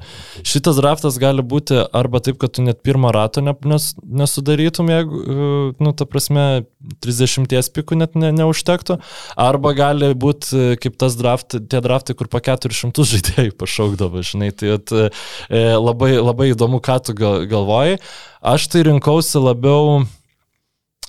Šitas draftas gali būti arba taip, kad tu net pirmą ratą ne, nes, nesudarytum, jeigu, e, nu, ta prasme, 30 pikų net ne, neužtektų, arba gali būti kaip tas draft, tie draftai, kur po 400 žaidėjų pašaukdavo, žinai, tai at, e, labai, labai įdomu, ką tu gal, galvoji. Aš tai rinkausi labiau...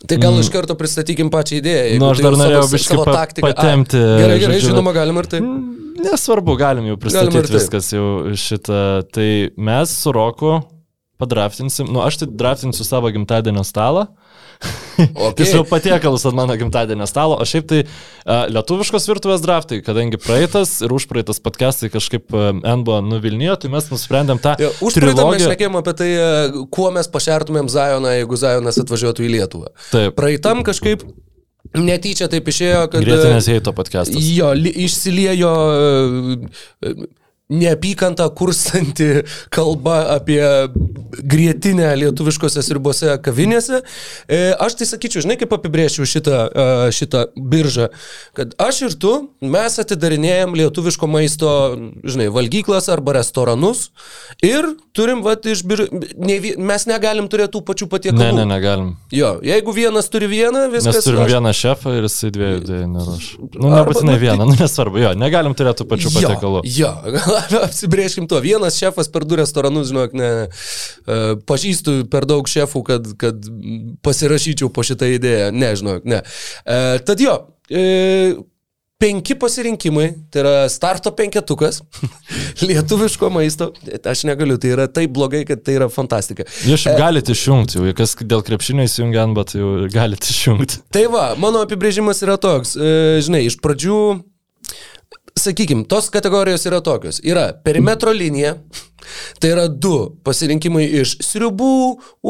Tai gal iš karto pristatykim pačią idėją. jeigu
Nu, aš
tai
dar
jau
norėjau
savo
pa-
taktiką- Ai,
patempti,
Gerai, gerai,
žodžiu,
žinoma, galim ir taip.
Mm, Nesvarbu, galim jau
Galim
pristatyti
taip.
viskas jau šitą. Tai mes su Roku padraftinsim, nu aš tai draftinsiu savo gimtadienio stalą. [LAUGHS]
Okay.
Tiesiog patiekalus ant mano gimtadienio stalo, o šiaip tai uh, lietuviškos virtuvės draftai, kadangi praeitas ir užpraeitas podcastai kažkaip NBO nuvilnijo, tai mes nusprendėm tą
Jo, Užpraeitą mes šnekėjom apie tai, kuo mes pašertumėm Zajoną, jeigu Zajonas atvažiuotų į Lietuvą.
Taip,
Praeitam kažkaip netyčia taip išėjo, kad...
grėtinės heito podcastas.
Jo, li- išsiliejo neapykantą kurstanti kalba apie grėtinę lietuviškose sriubose kavinėse. E, Aš tai sakyčiau, žinai, kaip apibrėžčiau šitą, e, šitą biržą, kad aš ir tu, mes atidarinėjom lietuviško maisto, žinai, valgyklas arba restoranus ir turim, va, iš bir... ne, mes negalim turėti tų pačių patiekalų.
Ne, ne, negalim.
Jo, jeigu vienas turi vieną, viskas.
Mes turim
aš-
vieną šefą ir jisai dviejų dėjų neraš. Nu, nebūtinai
nu,
vieną, nu, nesvarbu, jo, negalim turėti tų pačių patiekalų.
Jo, jo [LAUGHS] apsibrėžkim to. Vienas šefas per du restoranus, žinok, ne, e, pažįstu per daug šefų, kad, kad pasirašyčiau po šitą idėją. Ne, žinok, ne. E, tad jo, e, penki pasirinkimai, tai yra starto penketukas, [LAUGHS] lietuviško maisto. Aš negaliu, tai yra taip blogai, kad tai yra fantastika.
Jūs šiaip galite išjungti, jau kas dėl krepšinio įsijungia, bet jau galite išjungti.
Tai va, mano apibrėžimas yra toks, e, žinai, iš pradžių, sakykime, tos kategorijos yra tokios. Yra perimetro linija, tai yra du pasirinkimai iš sriubų,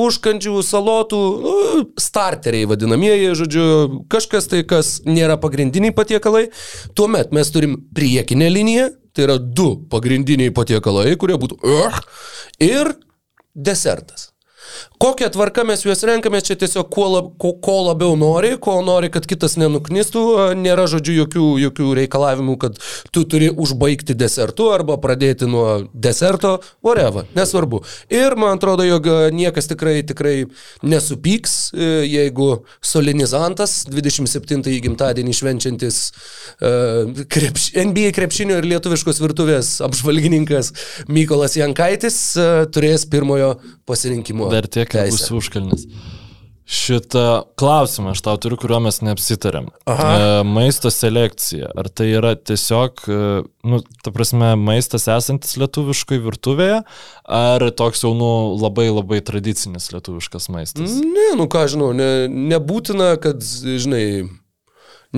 užkandžių, salotų, nu, starteriai vadinamieji, žodžiu, kažkas tai, kas nėra pagrindiniai patiekalai. Tuomet mes turim priekinę liniją, tai yra du pagrindiniai patiekalai, kurie būtų uh, ir desertas. Kokią tvarką mes juos renkamės, čia tiesiog kuo, lab, ko, ko labiau nori, ko nori, kad kitas nenuknistų, nėra žodžiu jokių, jokių reikalavimų, kad tu turi užbaigti desertu arba pradėti nuo deserto, whatever, nesvarbu. Ir man atrodo, jog niekas tikrai, tikrai nesupyks, e, jeigu solinizantas 27-ąjį gimtadienį švenčiantis e, krepš, NBA krepšinio ir lietuviškos virtuvės apžvalgininkas Mykolas Jankaitis e, turės pirmojo pasirinkimo.
Dar tiek, kad
teisę.
bus užkalnis. Šitą klausimą aš tau turiu, kuriuo mes neapsitarėm.
Aha.
E, maisto selekcija. Ar tai yra tiesiog, e, nu, ta prasme, maistas esantis lietuviškai virtuvėje, ar toks jau, nu, labai labai tradicinis lietuviškas maistas?
Ne, nu ką žinau, ne, nebūtina, kad, žinai,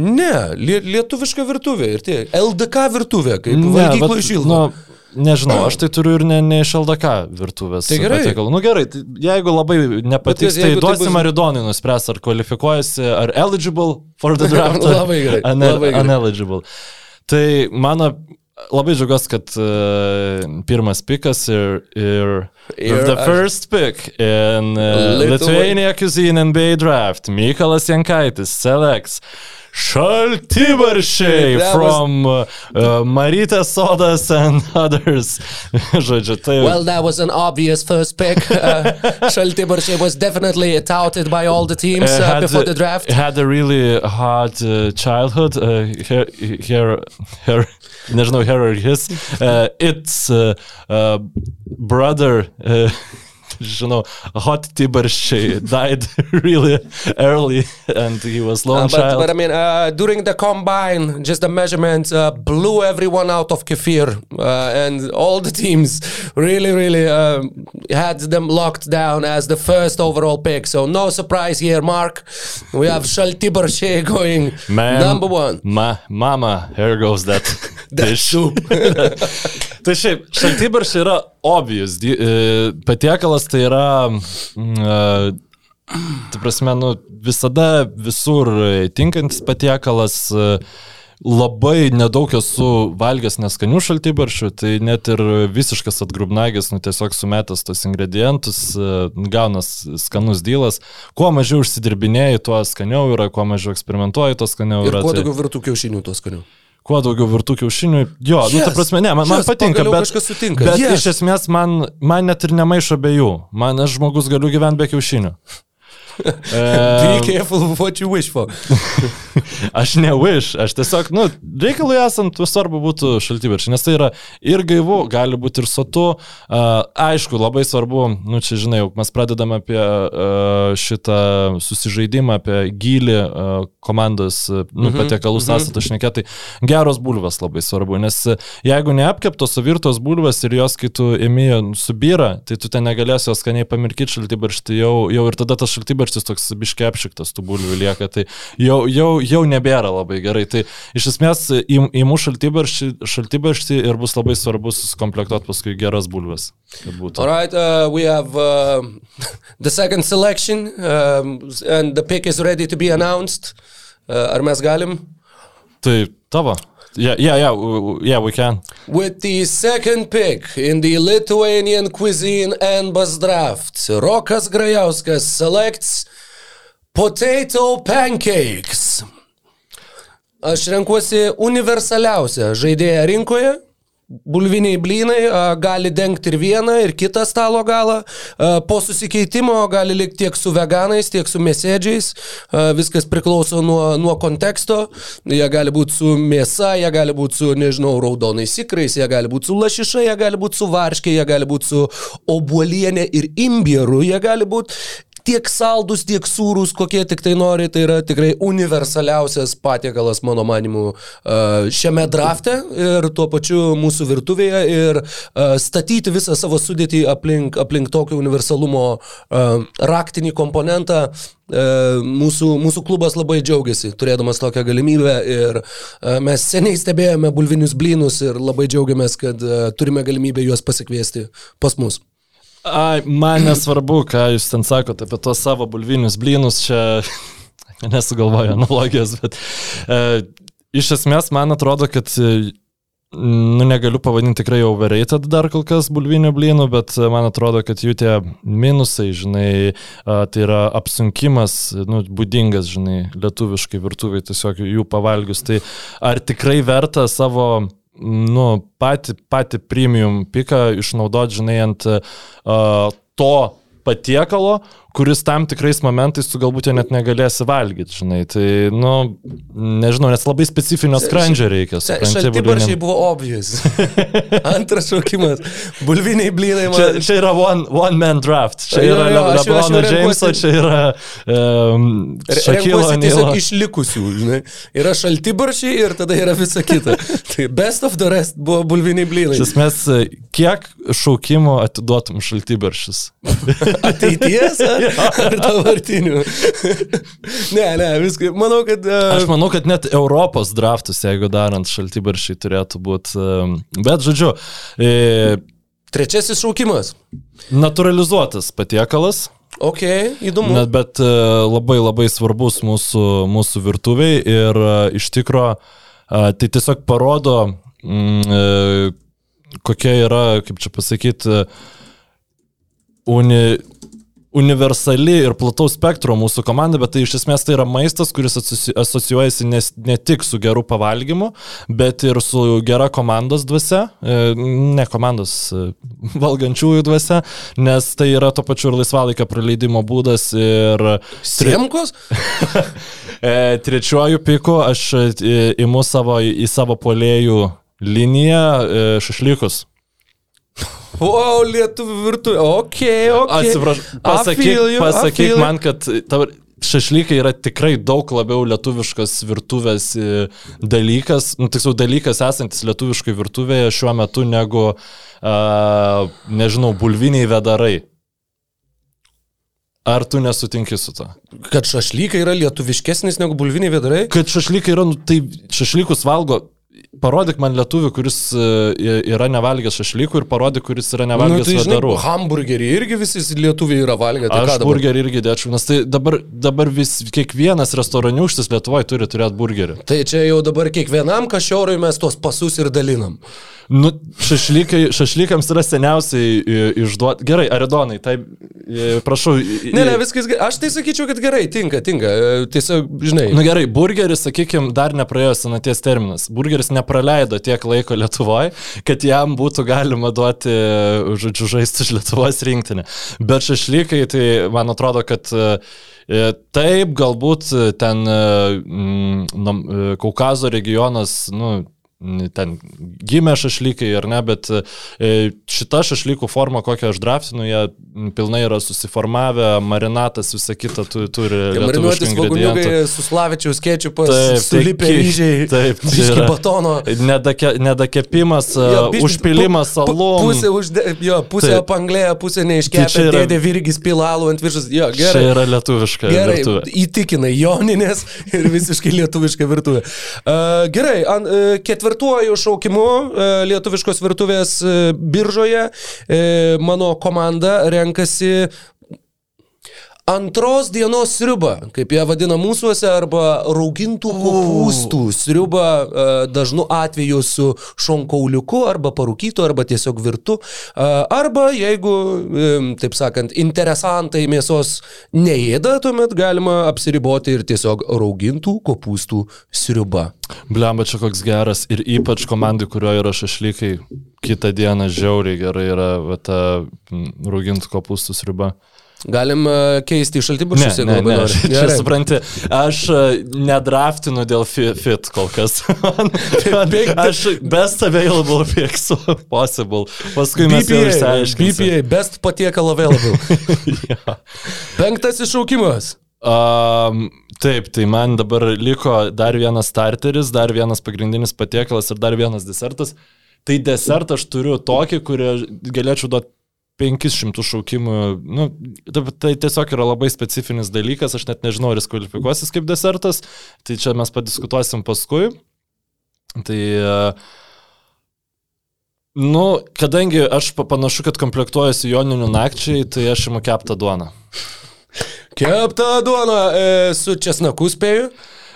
ne, lie, lietuviška virtuvė ir tie LDK virtuvė, kaip valgyklų
bet,
išilgo.
nu, Nežinau, aš tai turiu ir ne, ne iš LDK virtuvės.
Tai gerai.
patiekalų. Nu gerai, tai jeigu labai nepatiks, tai
jeigu tai
duosim
bus-
Maridonui nuspręs, ar kvalifikuojasi, ar eligible for the [LAUGHS] draft.
Labai gerai,
ar
labai gerai.
Uneligible. Tai mano labai džiugiuosi, kad uh, pirmas pikas Ir ir the first pick in uh,
Lietuvai-
Lithuania Cuisine NBA draft, Mykolas Jankaitis selects Šaltibaršiai
was-
from uh, Marytės sodas and [LAUGHS] others. [LAUGHS] Žodžiu, tai
Well, that was an obvious first pick. Uh, [LAUGHS] Šaltibaršiai was definitely touted by all the teams
uh, had,
before the draft.
had a really hard uh, childhood. Uh, her, her, her, nežinau, her or his. Uh, it's uh, uh, brother. Uh, [LAUGHS] Žinau, Hot Tibaršiai died [LAUGHS] really early and he was lone
Uh, but,
child.
but I mean, uh, during the combine, just the measurements uh, blew everyone out of kefir, uh, and all the teams really, really uh, had them locked down as the first overall pick. So no surprise here, Mark. We have Shaltibarche going
Man,
number one.
Ma, mama, here goes that. [LAUGHS]
That soup. [LAUGHS]
Tai šiaip, šaltibaršiai yra obvious. di- Patiekalas tai yra, e, tai prasme, nu, visada visur tinkantis patiekalas. e, Labai nedaug esu valgęs neskanių šaltibaršių, tai net ir visiškas atgrubnagis, nu tiesiog sumetęs tos ingredientus, e, gaunas skanus dylas. Kuo mažiau užsidirbinėjai, tuo skaniau yra, kuo mažiau eksperimentuoji, tuo skaniau
Ir
yra.
kuo
tai-
daugiau virtų kiaušinių, tuo skaniau.
Kuo daugiau virtų kiaušinių. Jo, yes, nu, ta prasme, ne, man, man
yes,
patinka,
pagaliau
bet,
kažkas sutinka.
bet
Yes.
iš esmės man, man net ir nemaišo be jų. Man aš žmogus galiu gyventi be kiaušinių.
Be careful what you wish for. [LAUGHS]
aš ne wish, aš tiesiog, nu, reikalui esant, svarbu būtų šaltibaršiai, nes tai yra ir gaivu, gali būti ir sotu. Uh, aišku, labai svarbu, nu, čia žinai, jau mes pradedame apie uh, šitą susižaidimą, apie gilį uh, komandos, nu,
Mhm,
patiekalų
mhm.
sąstatą šnekėtai. Geros bulvės labai svarbu, nes jeigu neapkeptos, o virtos bulvės ir jos, kai tu imi subyra, tai tu ten negalėsi jos skaniai pamirkyti šaltibarštį, jau, jau ir tada tas šaltibarštis toks biškepšiktas tų bulvių lieka, tai jau, jau, jau nebėra labai gerai. Tai iš esmės į- įmu šaltibarštį, ir bus labai svarbu susikomplektuoti paskui geras bulves. kad būtų.
All right, uh, we have uh, [LAUGHS] the second selection, um, and the pick is ready to be announced. Uh, ar mes galim?
Tai tavo. Yeah, yeah, yeah, yeah, we can.
With the second pick in the Lithuanian cuisine and bus draft, Rokas Grajauskas selects potato pancakes. Aš renkuosi universaliausią žaidėją rinkoje. Bulviniai blynai gali dengti ir vieną, ir kitą stalo galą. Po susikeitimo gali likti tiek su veganais, tiek su mėsėdžiais. Viskas priklauso nuo, nuo konteksto. Jie gali būti su mėsa, jie gali būti su, nežinau, raudonais ikrais, jie gali būti su lašiša, jie gali būti su varškė, jie gali būti su obuolienė ir imbieru, jie gali būti tiek saldus, tiek sūrus, kokie tik tai nori, tai yra tikrai universaliausias patiekalas, mano manimu, a, šiame drafte ir tuo pačiu mūsų virtuvėje ir a, statyti visą savo sudėtį aplink, aplink tokio universalumo a, raktinį komponentą. Mūsų, mūsų klubas labai džiaugiasi turėdamas tokią galimybę ir mes seniai stebėjome bulvinius blynus ir labai džiaugiamės, kad turime galimybę juos pasikviesti pas mus.
Ai, man nesvarbu, ką jūs ten sakote apie tos savo bulvinius blynus, čia [LAUGHS] nesugalvoju analogijos, bet e, iš esmės man atrodo, kad e, nu, negaliu pavadinti tikrai overrated dar kol kas bulvinių blynų, bet e, man atrodo, kad jų tie minusai, žinai, a, tai yra apsunkimas, nu, būdingas, žinai, lietuviškai virtuviai tiesiog jų pavalgius. Tai ar tikrai verta savo nu, patį, patį premium piką išnaudoti, žinai, ant uh, to patiekalo, kuris tam tikrais momentais tu galbūt jo net negalėsi valgyti, žinai. Tai, nu, nežinau, nes labai specifinio skrandžio reikia.
Šaltibaršiai buvo obvious. [LAUGHS] Antras šaukimas. Bulviniai blynai man.
Čia, čia yra one, one man draft. Čia yra Lebrono Jameso, čia yra um, Šakilo Nilo.
išlikusių, žinai. Yra šaltibaršiai ir tada yra visa kita. [LAUGHS] tai best of the rest buvo bulviniai blynai.
Iš esmės, kiek šaukimų atiduotum šaltybaršis? [LAUGHS]
Ateities ar, ar dabartinių? ne, ne, viskai. Manau, kad... Uh,
Aš manau, kad net Europos draftus, jeigu darant šaltybaršiai, turėtų būti. Bet, žodžiu, e,
trečiasis šaukimas.
naturalizuotas patiekalas.
Ok, įdomu.
Net, bet e, labai labai svarbus mūsų, mūsų virtuviai ir e, iš tikro e, tai tiesiog parodo, mm, e, kokia yra, kaip čia pasakyti, uni, universali ir plataus spektro mūsų komanda, bet tai iš esmės tai yra maistas, kuris asoci- asocijuojasi nes, ne tik su geru pavalgymu, bet ir su gera komandos dvasia, e, ne komandos e, [LAUGHS] valgančiųjų dvasia, nes tai yra to pačiu ir laisvalaikio praleidimo būdas ir
Siemkos? [LAUGHS]
E, trečiuoju piku aš imu savo, į savo polėjų liniją šašlykus.
Wow, lietuvių virtuvė. Ok, ok.
Atsiprašau, pasakyk,
you,
pasakyk man, kad dabar šašlykai yra tikrai daug labiau lietuviškas virtuvės e, dalykas, nu, tiksliau dalykas esantis lietuviškai virtuvėje šiuo metu negu, uh, nežinau, bulviniai vedarai. Ar tu nesutinki su to?
Kad šašlykai yra lietuviškesnis negu bulviniai vedarai?
Kad šašlykai yra, nu, tai šašlykus valgo. Parodyk man lietuvių, kuris e, yra nevalgęs šašlykų ir parodyk, kuris yra nevalgęs
tai, žinai,
vedarų.
hamburgerį irgi visi lietuviai yra valgę. Tai
Aš burgerį irgi dėčiau, nes tai dabar, dabar vis, kiekvienas restoraniuštis Lietuvoje turi turėti burgerį.
Tai čia jau dabar kiekvienam kašiorui mes tuos pasus ir dalinam.
Nu, šašlykai, šašlykams yra seniausiai išduoti. Gerai, Aridonai, tai e, prašau. i-
Ne, ne, viskas gerai. Aš tai sakyčiau, kad gerai, tinka, tinka. E, Tiesiog, žinai.
Nu gerai, burgeris, sakykime, dar nepraėjo senaties terminas. Burgeris nepraleido tiek laiko Lietuvoje, kad jam būtų galima duoti, žodžiu, žaisti už Lietuvos rinktinę. Bet šašlykai, tai man atrodo, kad e, taip, galbūt ten e, mm, e, Kaukazo regionas, nu, ten gimė šašlykai ar ne, bet e, šita šašlykų forma, kokią aš draftinu, jie pilnai yra susiformavę, marinatas, visa kita tu, turi. lietuviškų
Marinuotis vagoniukai su slavičiaus kečiupas,
Taip,
sulipę
tai
ryžiai, [LAUGHS]
taip, tai
biški
yra-
batono.
Nedake, nedakepimas,
Jo,
jo,
biškį-
užpilimas salom.
Pusė, užde, jo, pusė
Taip.
panglėja, pusė
Tai
neiškepė,
čia yra-
dėdė virgis pilalų ant viršus. Jo,
Čia
gerai.
yra lietuviška
Gerai,
virtuvė.
įtikina Joninės ir [LAUGHS] visiškai lietuviška virtuvė. Uh, gerai, an, uh, ketvirtuoju šaukimu uh, lietuviškos virtuvės uh, biržoje uh, mano komanda renkasi Antros dienos sriuba, kaip ją vadina mūsųse, arba raugintų kopūstų sriuba, e, dažnu atveju su šonkauliuku, arba parūkytu, arba tiesiog virtu. E, Arba jeigu, e, taip sakant, interesantai mėsos neėda, tuomet galima apsiriboti ir tiesiog raugintų kopūstų sriuba.
Blemba čia koks geras ir ypač komandai, kurioje yra šašlykai, kitą dieną žiauriai gerai yra ta raugintų kopūstų sriuba.
Galim e, keisti šaltibarščius, jeigu labai [LAUGHS]
čia
nori.
supranti, aš e, nedraftinu dėl fi- fit kol kas. [LAUGHS] Aš best available picks [LAUGHS] possible. Paskui mes jau
BPA,
išsiaiškinsime.
BPA, best patiekal available.
Jo.
Penktasis šaukimas.
Um, taip, tai man dabar liko dar vienas starteris, dar vienas pagrindinis patiekalas ir dar vienas desertas. Tai desertą aš turiu tokį, kurį galėčiau duoti 500 šaukimų. Nu, tai- tiesiog yra labai specifinis dalykas, aš net nežinau, ar jis kvalifikuosis kaip desertas. Tai čia mes padiskutuosim paskui. Tai uh, Nu, kadangi aš pa- panašu, kad komplektuojasi joninių nakčiai, tai aš imu keptą duoną.
Kepta duona e, su česnaku spėju.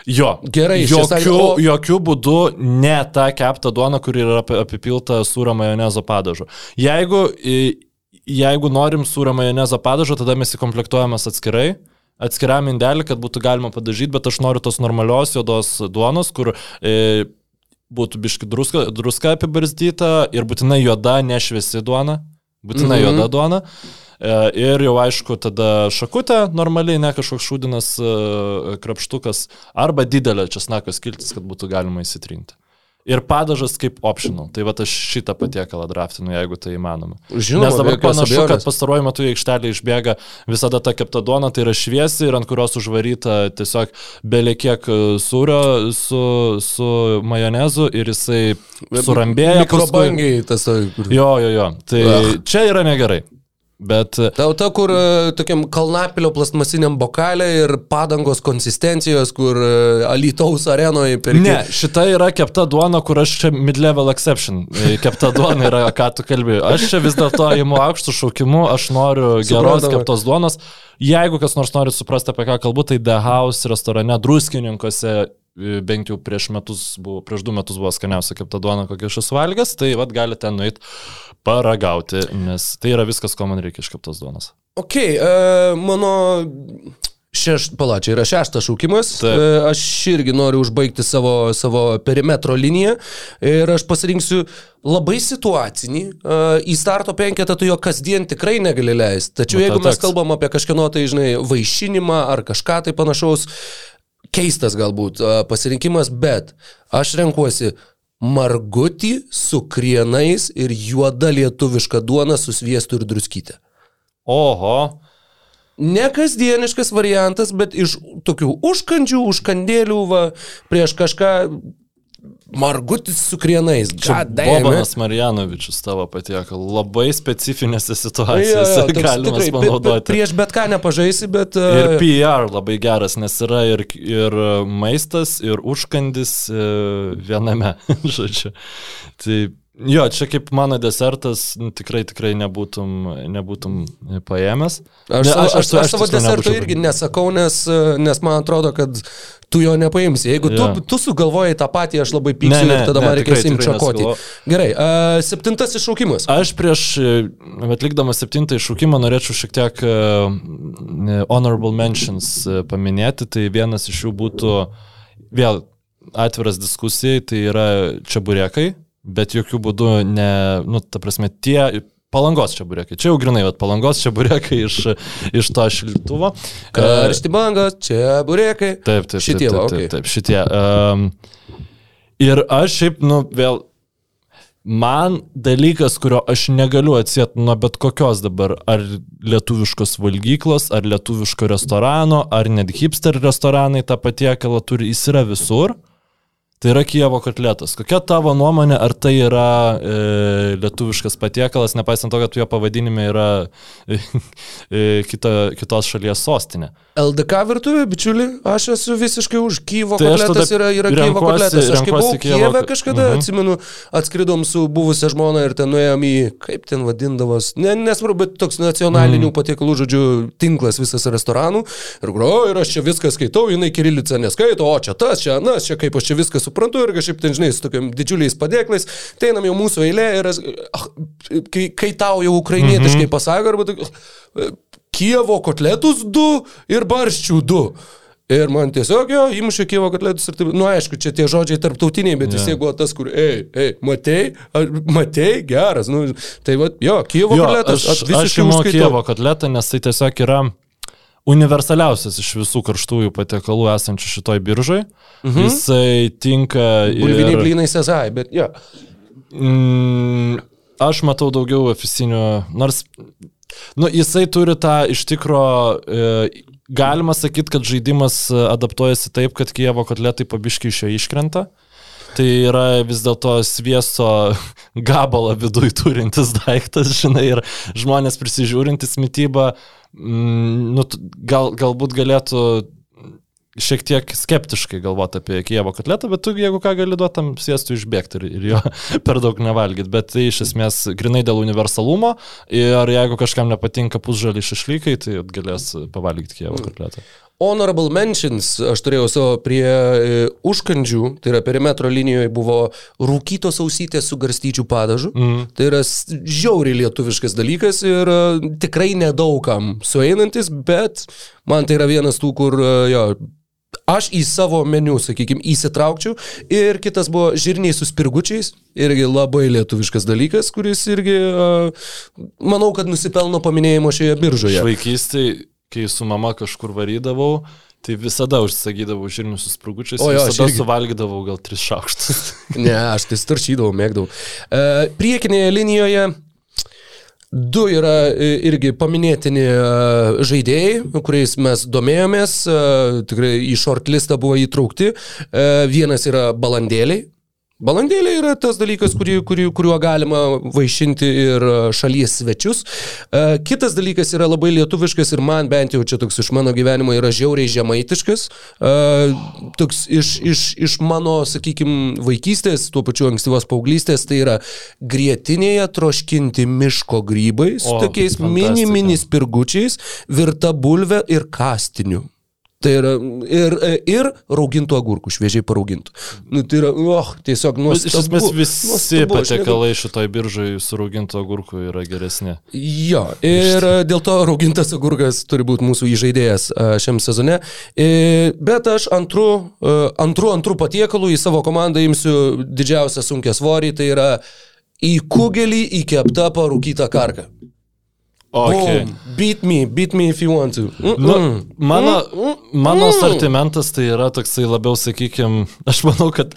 Jo,
Gerai,
jokių,
sakė, o-
jokių būdų ne ta kepta duona, kuri yra api- apipilta sūrio majonezo padažu. Jeigu, jeigu norim sūrio majonezo padažo, tada mes įkomplektuojamės atskirai. Atskiram indelį, kad būtų galima padažyti, bet aš noriu tos normalios juodos duonos, kur e, būtų biški druska, druska apibarzdyta ir būtinai juoda, nešviesi duona. Būtinai
Mhm.
mhm. juoda duona. E, Ir jau aišku, tada šakutė normaliai, ne kažkoks šūdinas e, krapštukas, arba didelė česnako skiltis, kad būtų galima įsitrinti. Ir padažas kaip optional. Tai va aš šitą patiekalą draftinu, jeigu tai įmanoma.
Žinoma,
Nes dabar panašu,
abejonės.
kad pastaruoju metu į aikštelę išbėga visada ta kepta duona, tai yra šviesi ir ant kurios užvaryta tiesiog beliekiek sūrio su, su majonezu ir jisai surambėja.
Mikrobangiai tas.
Jo, jo, jo. Tai
Ach.
čia yra negerai. Bet
Tau ta, kur e, tokiam kalnapilio plastmasiniam bokalė ir padangos konsistencijos, kur e, Alitaus arenoje per...
Ne, šita yra kepta duona, kur aš čia mid-level exception. E, Kepta duona yra, ką tu kalbėjai. Aš čia vis dėlto įimu aukštų šaukimų, aš noriu geros
Suprantama.
keptos duonos. Jeigu kas nors nori suprasti, apie ką kalbu, tai The House restorane druskininkose e, bent jau prieš metus, buvo, prieš du metus buvo skaniausia kepta duona, kokią aš esu valgęs, tai vad galite nueiti paragauti, nes tai yra viskas, ko man reikia iš keptos duonos.
Ok, e, mano šeš, palačiai yra šeštas šaukimas.
Taip.
E, aš irgi noriu užbaigti savo, savo perimetro liniją ir aš pasirinksiu labai situacinį. E, į starto penketą tu jo kasdien tikrai negali leisti. Tačiau
Nu,
jeigu mes kalbam apie kažkieno tai, žinai, vaišinimą ar kažką tai panašaus, keistas galbūt pasirinkimas, bet aš renkuosi margutį su krienais ir juoda lietuviška duona su sviestu ir druskyte.
Oho,
Ne kasdieniškas variantas, bet iš tokių užkandžių, užkandėlių, va, prieš kažką margutis su krienais.
Bobanas Marjanovičius tavo patiekal. Labai specifinėse
Jo, jo,
situacijose
bet- bet
panaudoti.
Prieš bet ką nepažaisi, bet...
Ir
e,
PR labai geras, nes yra ir, ir maistas, ir užkandis e, viename, [LAUGHS] žodžiu. Tai jo, čia kaip mano desertas, nu, tikrai, tikrai nebūtum, nebūtum paėmęs.
Aš,
Ne,
aš, aš,
aš
savo deserto irgi nesakau, nes, e, nes man atrodo, kad tu jo nepaimsi. Jeigu
Jo.
tu, tu sugalvojai tą patį, aš labai pyksiu
Ne, ne,
ir tada
ne,
man reikės imti
nesugalvo-
Gerai, uh, septintasis šaukimas.
Aš prieš e, atlikdamas septintą iššūkimą norėčiau šiek tiek e, honorable mentions e, paminėti. Tai vienas iš jų būtų vėl atviras diskusijai, tai yra čiaburėkai, bet jokių būdų ne, nu, ta prasme, tie palangos čiaburėkai. Čia jau grinai, bet palangos čiaburėkai iš, iš to šiltuvo. E,
Karšti bangos, čia burėkai.
Taip, taip.
Šitie,
taip, taip, taip, šitie. Um, ir aš šiaip, nu, vėl. Man dalykas, kurio aš negaliu atsėti nuo bet kokios dabar, ar lietuviškos valgyklos, ar lietuviško restorano, ar net hipster restoranai tą patiekalą turi, jis yra visur. Tai yra Kievo kotletas. Kokia tavo nuomonė, ar tai yra e, lietuviškas patiekalas, nepaisant to, kad jo pavadinime yra e, [LAUGHS] e, kita, kitos šalies sostinė?
LDK virtuvė, bičiuli, aš esu visiškai už Kyvo
Tai
kotletas, yra, yra
renkuosi-
kotletas. Aš kai
renkuosi
buvau
ko-
kažkada,
Mhm.
atsimenu, atskridom su buvusia žmona ir ten nuėjom į, kaip ten vadindavos, ne, nesvarbu, bet toks nacionalinių
Mhm.
patiekalų, žodžiu, tinklas visas restoranų. Ir groju, ir aš čia viską skaitau, jinai kirilica neskaito, o čia tas, čia anas, čia kaip aš čia viską suprantu ir kažkaip ten, žinai, su tokiam didžiuliais padėklais, tai einam jau mūsų eilė ir aš- kai, kai tau jau ukrainietiškai
Mhm.
pasako, arba toks, Kievo kotletus du ir barščių du. Ir man tiesiog jo, įmušė Kievo kotletus ir taip, nu aišku, čia tie žodžiai tarptautiniai, bet
Jo.
tiek buvo tas, kur, ei, ei, matei, matei, geras, nu, tai va, jo, Kievo
Jo,
kotletas,
aš, aš imu Kievo kotletą, nes tai tiesiog yra universaliausias iš visų karštųjų patiekalų esančių šitoj biržai. Mhm. Jisai tinka
Bulviniai
ir...
blynai sezai, bet jo.
Mm, aš matau daugiau ofisinių, nors, nu, jisai turi tą iš tikro, e, galima sakyti, kad žaidimas e, adaptuojasi taip, kad Kievo kotletai pabiškiai iš jo iškrenta. Tai yra vis dėlto svieso [LAUGHS] gabalą viduje turintis daiktas, žinai, ir žmonės prisižiūrintis mytybą, mm, nu, gal, galbūt galėtų šiek tiek skeptiškai galvoti apie Kievo kotletą, bet tu jeigu ką gali duoti tam sėstų išbėgti ir, ir jo [LAUGHS] per daug nevalgyti. Bet tai iš esmės grinai dėl universalumo ir jeigu kažkam nepatinka pusžaliai šešlykai, tai galės pavalgyti Kievo kotletą.
Honorable mentions aš turėjau savo prie e, užkandžių, tai yra perimetro linijoje buvo rūkytos ausytės su garstyčių padažu. Mm. Tai yra žiauriai lietuviškas dalykas ir e, tikrai nedaugam sueinantis, bet man tai yra vienas tų, kur e, jo, aš į savo meniu, sakykime, įsitraukčiau. Ir kitas buvo žirniai su spirgučiais, irgi labai lietuviškas dalykas, kuris irgi, manau, kad nusipelno paminėjimo šioje biržoje.
Vaikystėje, kai su mama kažkur varydavau, tai visada užsakydavau žirnius su sprugučiais,
O jo,
visada
irgi.
suvalgydavau gal tris šaukštus. [LAUGHS]
Ne, aš tai staršydavau, mėgdavau. Uh, priekinėje linijoje Du yra e, irgi paminėtini e, žaidėjai, kuriais mes domėjomės, e, tikrai į shortlistą buvo įtraukti. E, Vienas yra balandėliai. Balandėlė yra tas dalykas, kurį, kurį, kuriuo galima vaišinti ir e, šalies svečius. E, Kitas dalykas yra labai lietuviškas ir man bent jau čia toks iš mano gyvenimo yra žiauriai žemaitiškas. E, Toks iš, iš, iš mano, sakykime, vaikystės, tuo pačiu ankstyvos paauglystės, tai yra grietinėje troškinti miško grybai su
O,
tokiais mini
fantastika.
mini spirgučiais, virta bulvė ir kastiniu. Tai yra ir, ir raugintų agurkų, šviežiai paraugintų. Nu, tai yra, oh, tiesiog
Bet
nuostabu.
Iš esmės visi
nuostabu, aš negaliu-
šitoj biržai suraugintų agurkų yra geresni.
Jo, ir e, dėl to raugintas agurkas turi būti mūsų įžaidėjas e, šiam sezone. E, Bet aš antrų, e, antrų, antrų patiekalų į savo komandą imsiu didžiausią sunkę svorį, tai yra į kugelį įkepta parūkyta karka.
Okay.
Boom. Beat me, beat me if you want to. Mm -mm.
Nu, mano, mano sortimentas tai yra toksai labiau, sakykime, [LAUGHS] aš manau, kad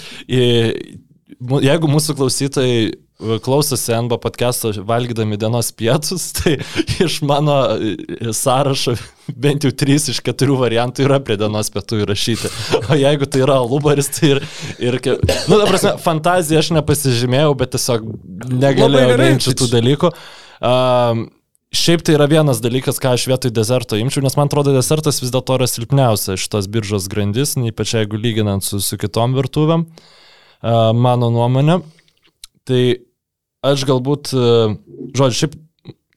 jeigu mūsų klausytojai e, klausosi NB podcast'o valgydami dienos pietus, [LAUGHS] tai iš mano e, sąrašo [LAUGHS] bent jau trys iš keturių variantų yra prie dienos pietų įrašyti. O jeigu tai yra alubaris, tai ir... ir nu, ta prasme, fantaziją aš nepasižymėjau, bet tiesiog negalėjau šitų
čia-
dalykų. Um, Šiaip tai yra vienas dalykas, ką aš vietoj dezerto imčiau, nes man atrodo, desertas vis dėlto yra silpniausia šitos biržos grandis, ypač jeigu lyginant su, su kitom virtuvėm, mano nuomonė. Tai aš galbūt, žodžiu, šiaip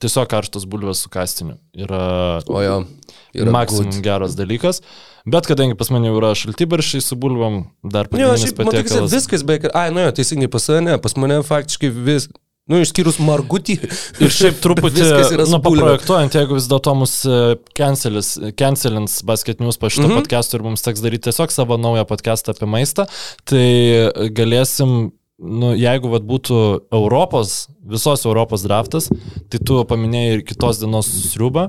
tiesiog karštos bulvės su kastiniu yra,
O jo,
yra maksimum geras dalykas. Bet kadangi pas mane jau yra šaltybaršiai su bulvom, dar
Jo,
pagrindinis
šiaip, matai, kad
patiekalas.
viskas beveik. Ai, nu jo, teisingai pas save, ne, pas mane faktiškai vis. Nu, išskyrus margutį.
Ir šiaip truputį, nu, paprojektuojant, jeigu vis dėlto mus e, cancelins basket news po šito mm. -hmm. podcast'o ir mums teks daryti tiesiog savo naują podcast'ą apie maistą, tai galėsim, nu, jeigu vat, būtų Europos, visos Europos draftas, tai tu paminėjai ir kitos dienos sriubą,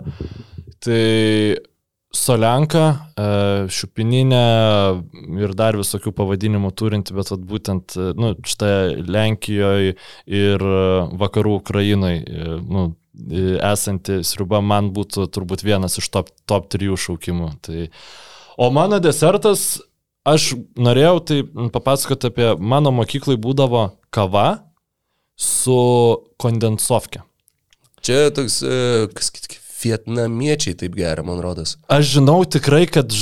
tai Solenka, e, Šupininė ir dar visokių pavadinimų turinti, bet vat, būtent e, nu, štai Lenkijoje ir e, vakarų Ukrainoje nu, esanti sriuba man būtų turbūt vienas iš top, top 3 šaukimų. Tai... O mano desertas, aš norėjau tai papasakoti apie mano mokyklai būdavo kava su kondensovke.
Čia toks, kas kit, vietnamiečiai taip geria, man rodos.
Aš žinau tikrai, kad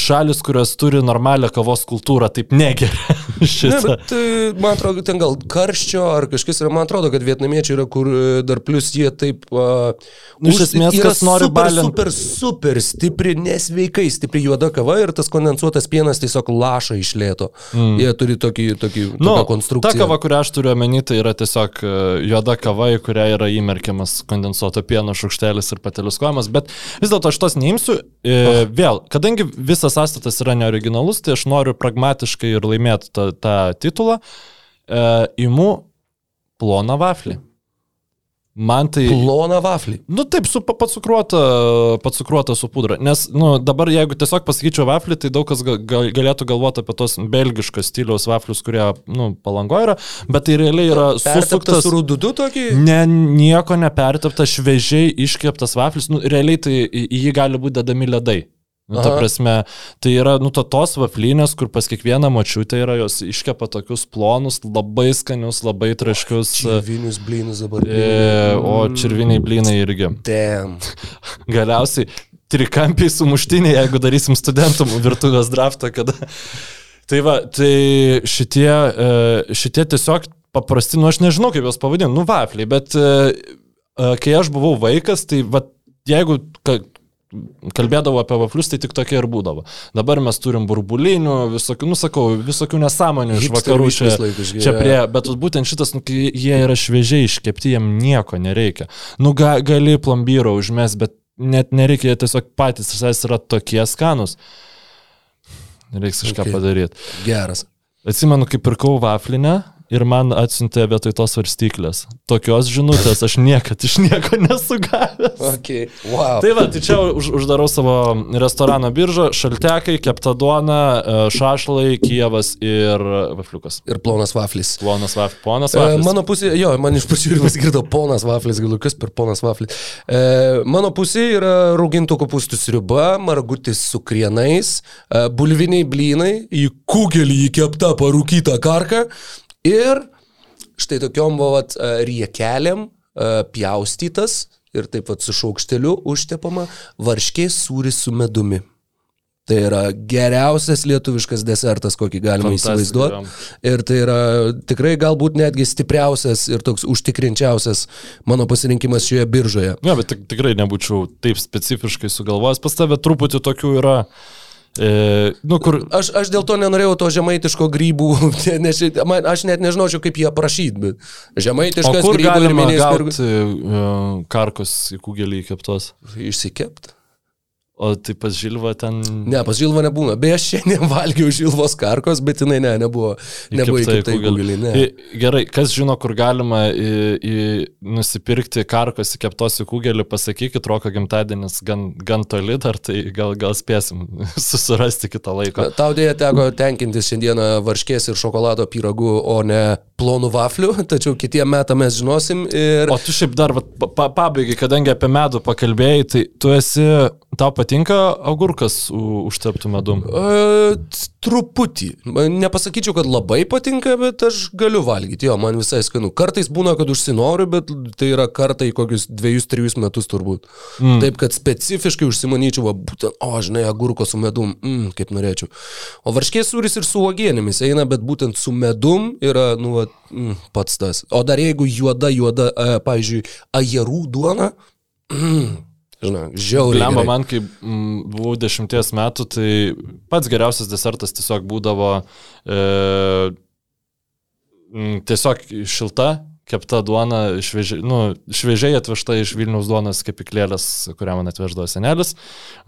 šalis, kurios turi normalią kavos kultūrą, taip negeria [LAUGHS]
Ne, bet e, man atrodo, ten gal karščio ar kažkas yra, man atrodo, kad vietnamiečiai yra, kur e, dar plus jie taip... Uh,
Nu, iš esmės, kas nori
super,
balint-
super, super stipri, nesveikai stipri juoda kava ir tas kondensuotas pienas tiesiog laša iš lėto. Mm. Jie turi tokį, tokį
Nu,
konstrukciją.
ta kava, kurią aš turiu omeny, tai yra tiesiog e, juoda kava, į kurią yra įmerkiamas kondensuoto pieno šaukštelis ir pateliskojamas, bet vis dėlto aš tos neimsiu. E, vėl, kadangi visas sąstatas yra neoriginalus, tai aš noriu pragmatiškai ir laimėti tą, tą titulą, e, imu ploną vaflį. Man tai...
Plona vaflį.
Nu taip, su pa- pacukruota, pacukruota su pudra. Nes, nu, dabar jeigu tiesiog pasakyčiau vaflį, tai daug kas ga, ga, galėtų galvoti apie tos belgiškos stiliaus vaflius, kurie, nu, palango yra, bet tai realiai yra susuktas.
su rududu tokį?
Ne, nieko nepertaptas, šviežiai iškeptas vaflis, nu, realiai tai į jį gali būti dedami ledai. Nu, ta prasme, tai yra, nu, to, tos vaflinės, kur pas kiekvieną mačiutę yra, jos iškepa tokius plonus, labai skanius, labai traškius.
Čirvinius blynus dabar.
E, o čirviniai blynai irgi.
Damn. [LAUGHS]
Galiausiai trikampiai sumuštiniai, jeigu darysim studentų virtuvės draftą, kada. Tai va, tai šitie, e, šitie tiesiog paprasti, nu aš nežinau kaip juos pavadinti, nu vafliai, bet e, e, kai aš buvau vaikas, tai va, jeigu kalbėdavo apie vaflius, tai tik tokie ir būdavo. Dabar mes turim burbulinių, visokių, nu sakau, visokių nesąmonių iš vakarų čia, čia prie, bet būtent šitas, nu, jie yra šviežiai iškepti, jiem nieko nereikia. Nu, ga, gali plombyro užmes, bet net nereikia, jie tiesiog patys savęs yra tokie skanus. Reiks kažką
Okay.
padaryti.
Geras.
Atsimenu, kai pirkau vaflinę ir man atsiuntė vietoj tos svarstyklės. Tokios žinutės aš niekad iš nieko [LAUGHS] nesugavęs.
Okay. Wow.
Tai va, tai čia už, uždarau savo restorano biržą, šaltekai, kepta duona, e, šašlai, kievas ir vafliukas.
Ir plonas vaflis.
Plonas vaflis. Ponas
E,
vaflis.
Mano pusė, jo, man iš pačių ir pasigirdo ponas vaflis, galiu kas per ponas vaflis. E, mano pusė yra raugintų kopūstų sriuba, margutis su krienais, e, bulviniai blynai, į kugelį įkepta parūkyta karka ir štai tokiom vat, e, riekelėm e, pjaustytas ir taip pat su šaukšteliu užtepama varškės sūris su medumi. Tai yra geriausias lietuviškas desertas, kokį galima įsivaizduoti. Ir tai yra tikrai galbūt netgi stipriausias ir toks užtikrinčiausias mano pasirinkimas šioje biržoje.
Ne, bet tik, tikrai nebūčiau taip specifiškai sugalvojęs. Pas tave truputį tokių yra. E, nu, kur
Aš, aš dėl to nenorėjau to žemaitiško grybų, [LAUGHS] nes man, aš net nežinočiau, kaip jį aprašyti, bet žemaitiškas grybų ir
gauti uh, karkus į kugelį įkeptos?
Išsikept.
O tai pas Žilva ten...
Ne, pas Žilvo nebūna. Beje, aš šiandien [LAUGHS] valgiau Žilvos karkos, bet jinai ne, nebuvo. Nebuvo
įkepta į
įkepta į
kugelį.
kugelį. Ne.
I- Gerai, kas žino, kur galima į, į, nusipirkti karkos įkeptos į kugelį, pasakykit, Roko gimtadienis gan, gan toli dar, tai gal, gal spėsim [LAUGHS] susirasti kitą laiką.
Tau dėja teko tenkintis šiandieną varškės ir šokolado pyragu, o ne plonų vaflių, [LAUGHS] tačiau kitiem metam mes žinosim ir...
O tu šiaip dar, pa, pa, pabaigai, kadangi apie medų pakalbėjai, tai tu esi, tau patinka agurkas užteptų medum?
E, truputį. Man Nepasakyčiau, kad labai patinka, bet aš galiu valgyti. Jo, man visai skanu. Kartais būna, kad užsinoriu, bet tai yra kartai kokius dviejus, trijus metus turbūt. Mm. Taip, kad specifiškai užsimanyčiau, va, būtent, o, žinai, agurko su medum, mm, kaip norėčiau. O varškės sūris ir su uogienėmis eina, bet būtent su medum yra, nu, va, mm, pats tas. O dar jeigu juoda, juoda, e, pavyzdžiui, ajerų duona, mm, žinai, žiauriai.
Lemba man, kai mm, buvau dešimties metų, tai pats geriausias desertas tiesiog būdavo e, mm, tiesiog šilta, kepta duona, šviežiai, nu, šviežiai atvežta iš Vilniaus duonos kepiklėlės, kurią man atveždavo senelis.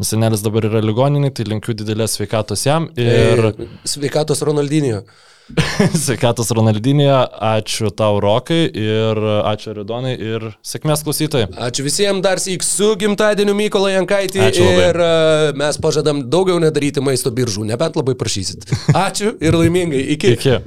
Senelis dabar yra ligoninė, tai linkiu didelės sveikatos jam ir
E, Sveikatos Ronaldinio. [LAUGHS]
sveikatos Ronaldinėje. Ačiū tau, Rokai, ir ačiū Ridonai ir sėkmės klausytojai.
Ačiū visiems dar sėk su gimtadieniu Mykolą Jankaitį ir uh, mes pažadam daugiau nedaryti maisto biržų, nebent labai prašysit. [LAUGHS] Ačiū ir laimingai. Iki.
Iki.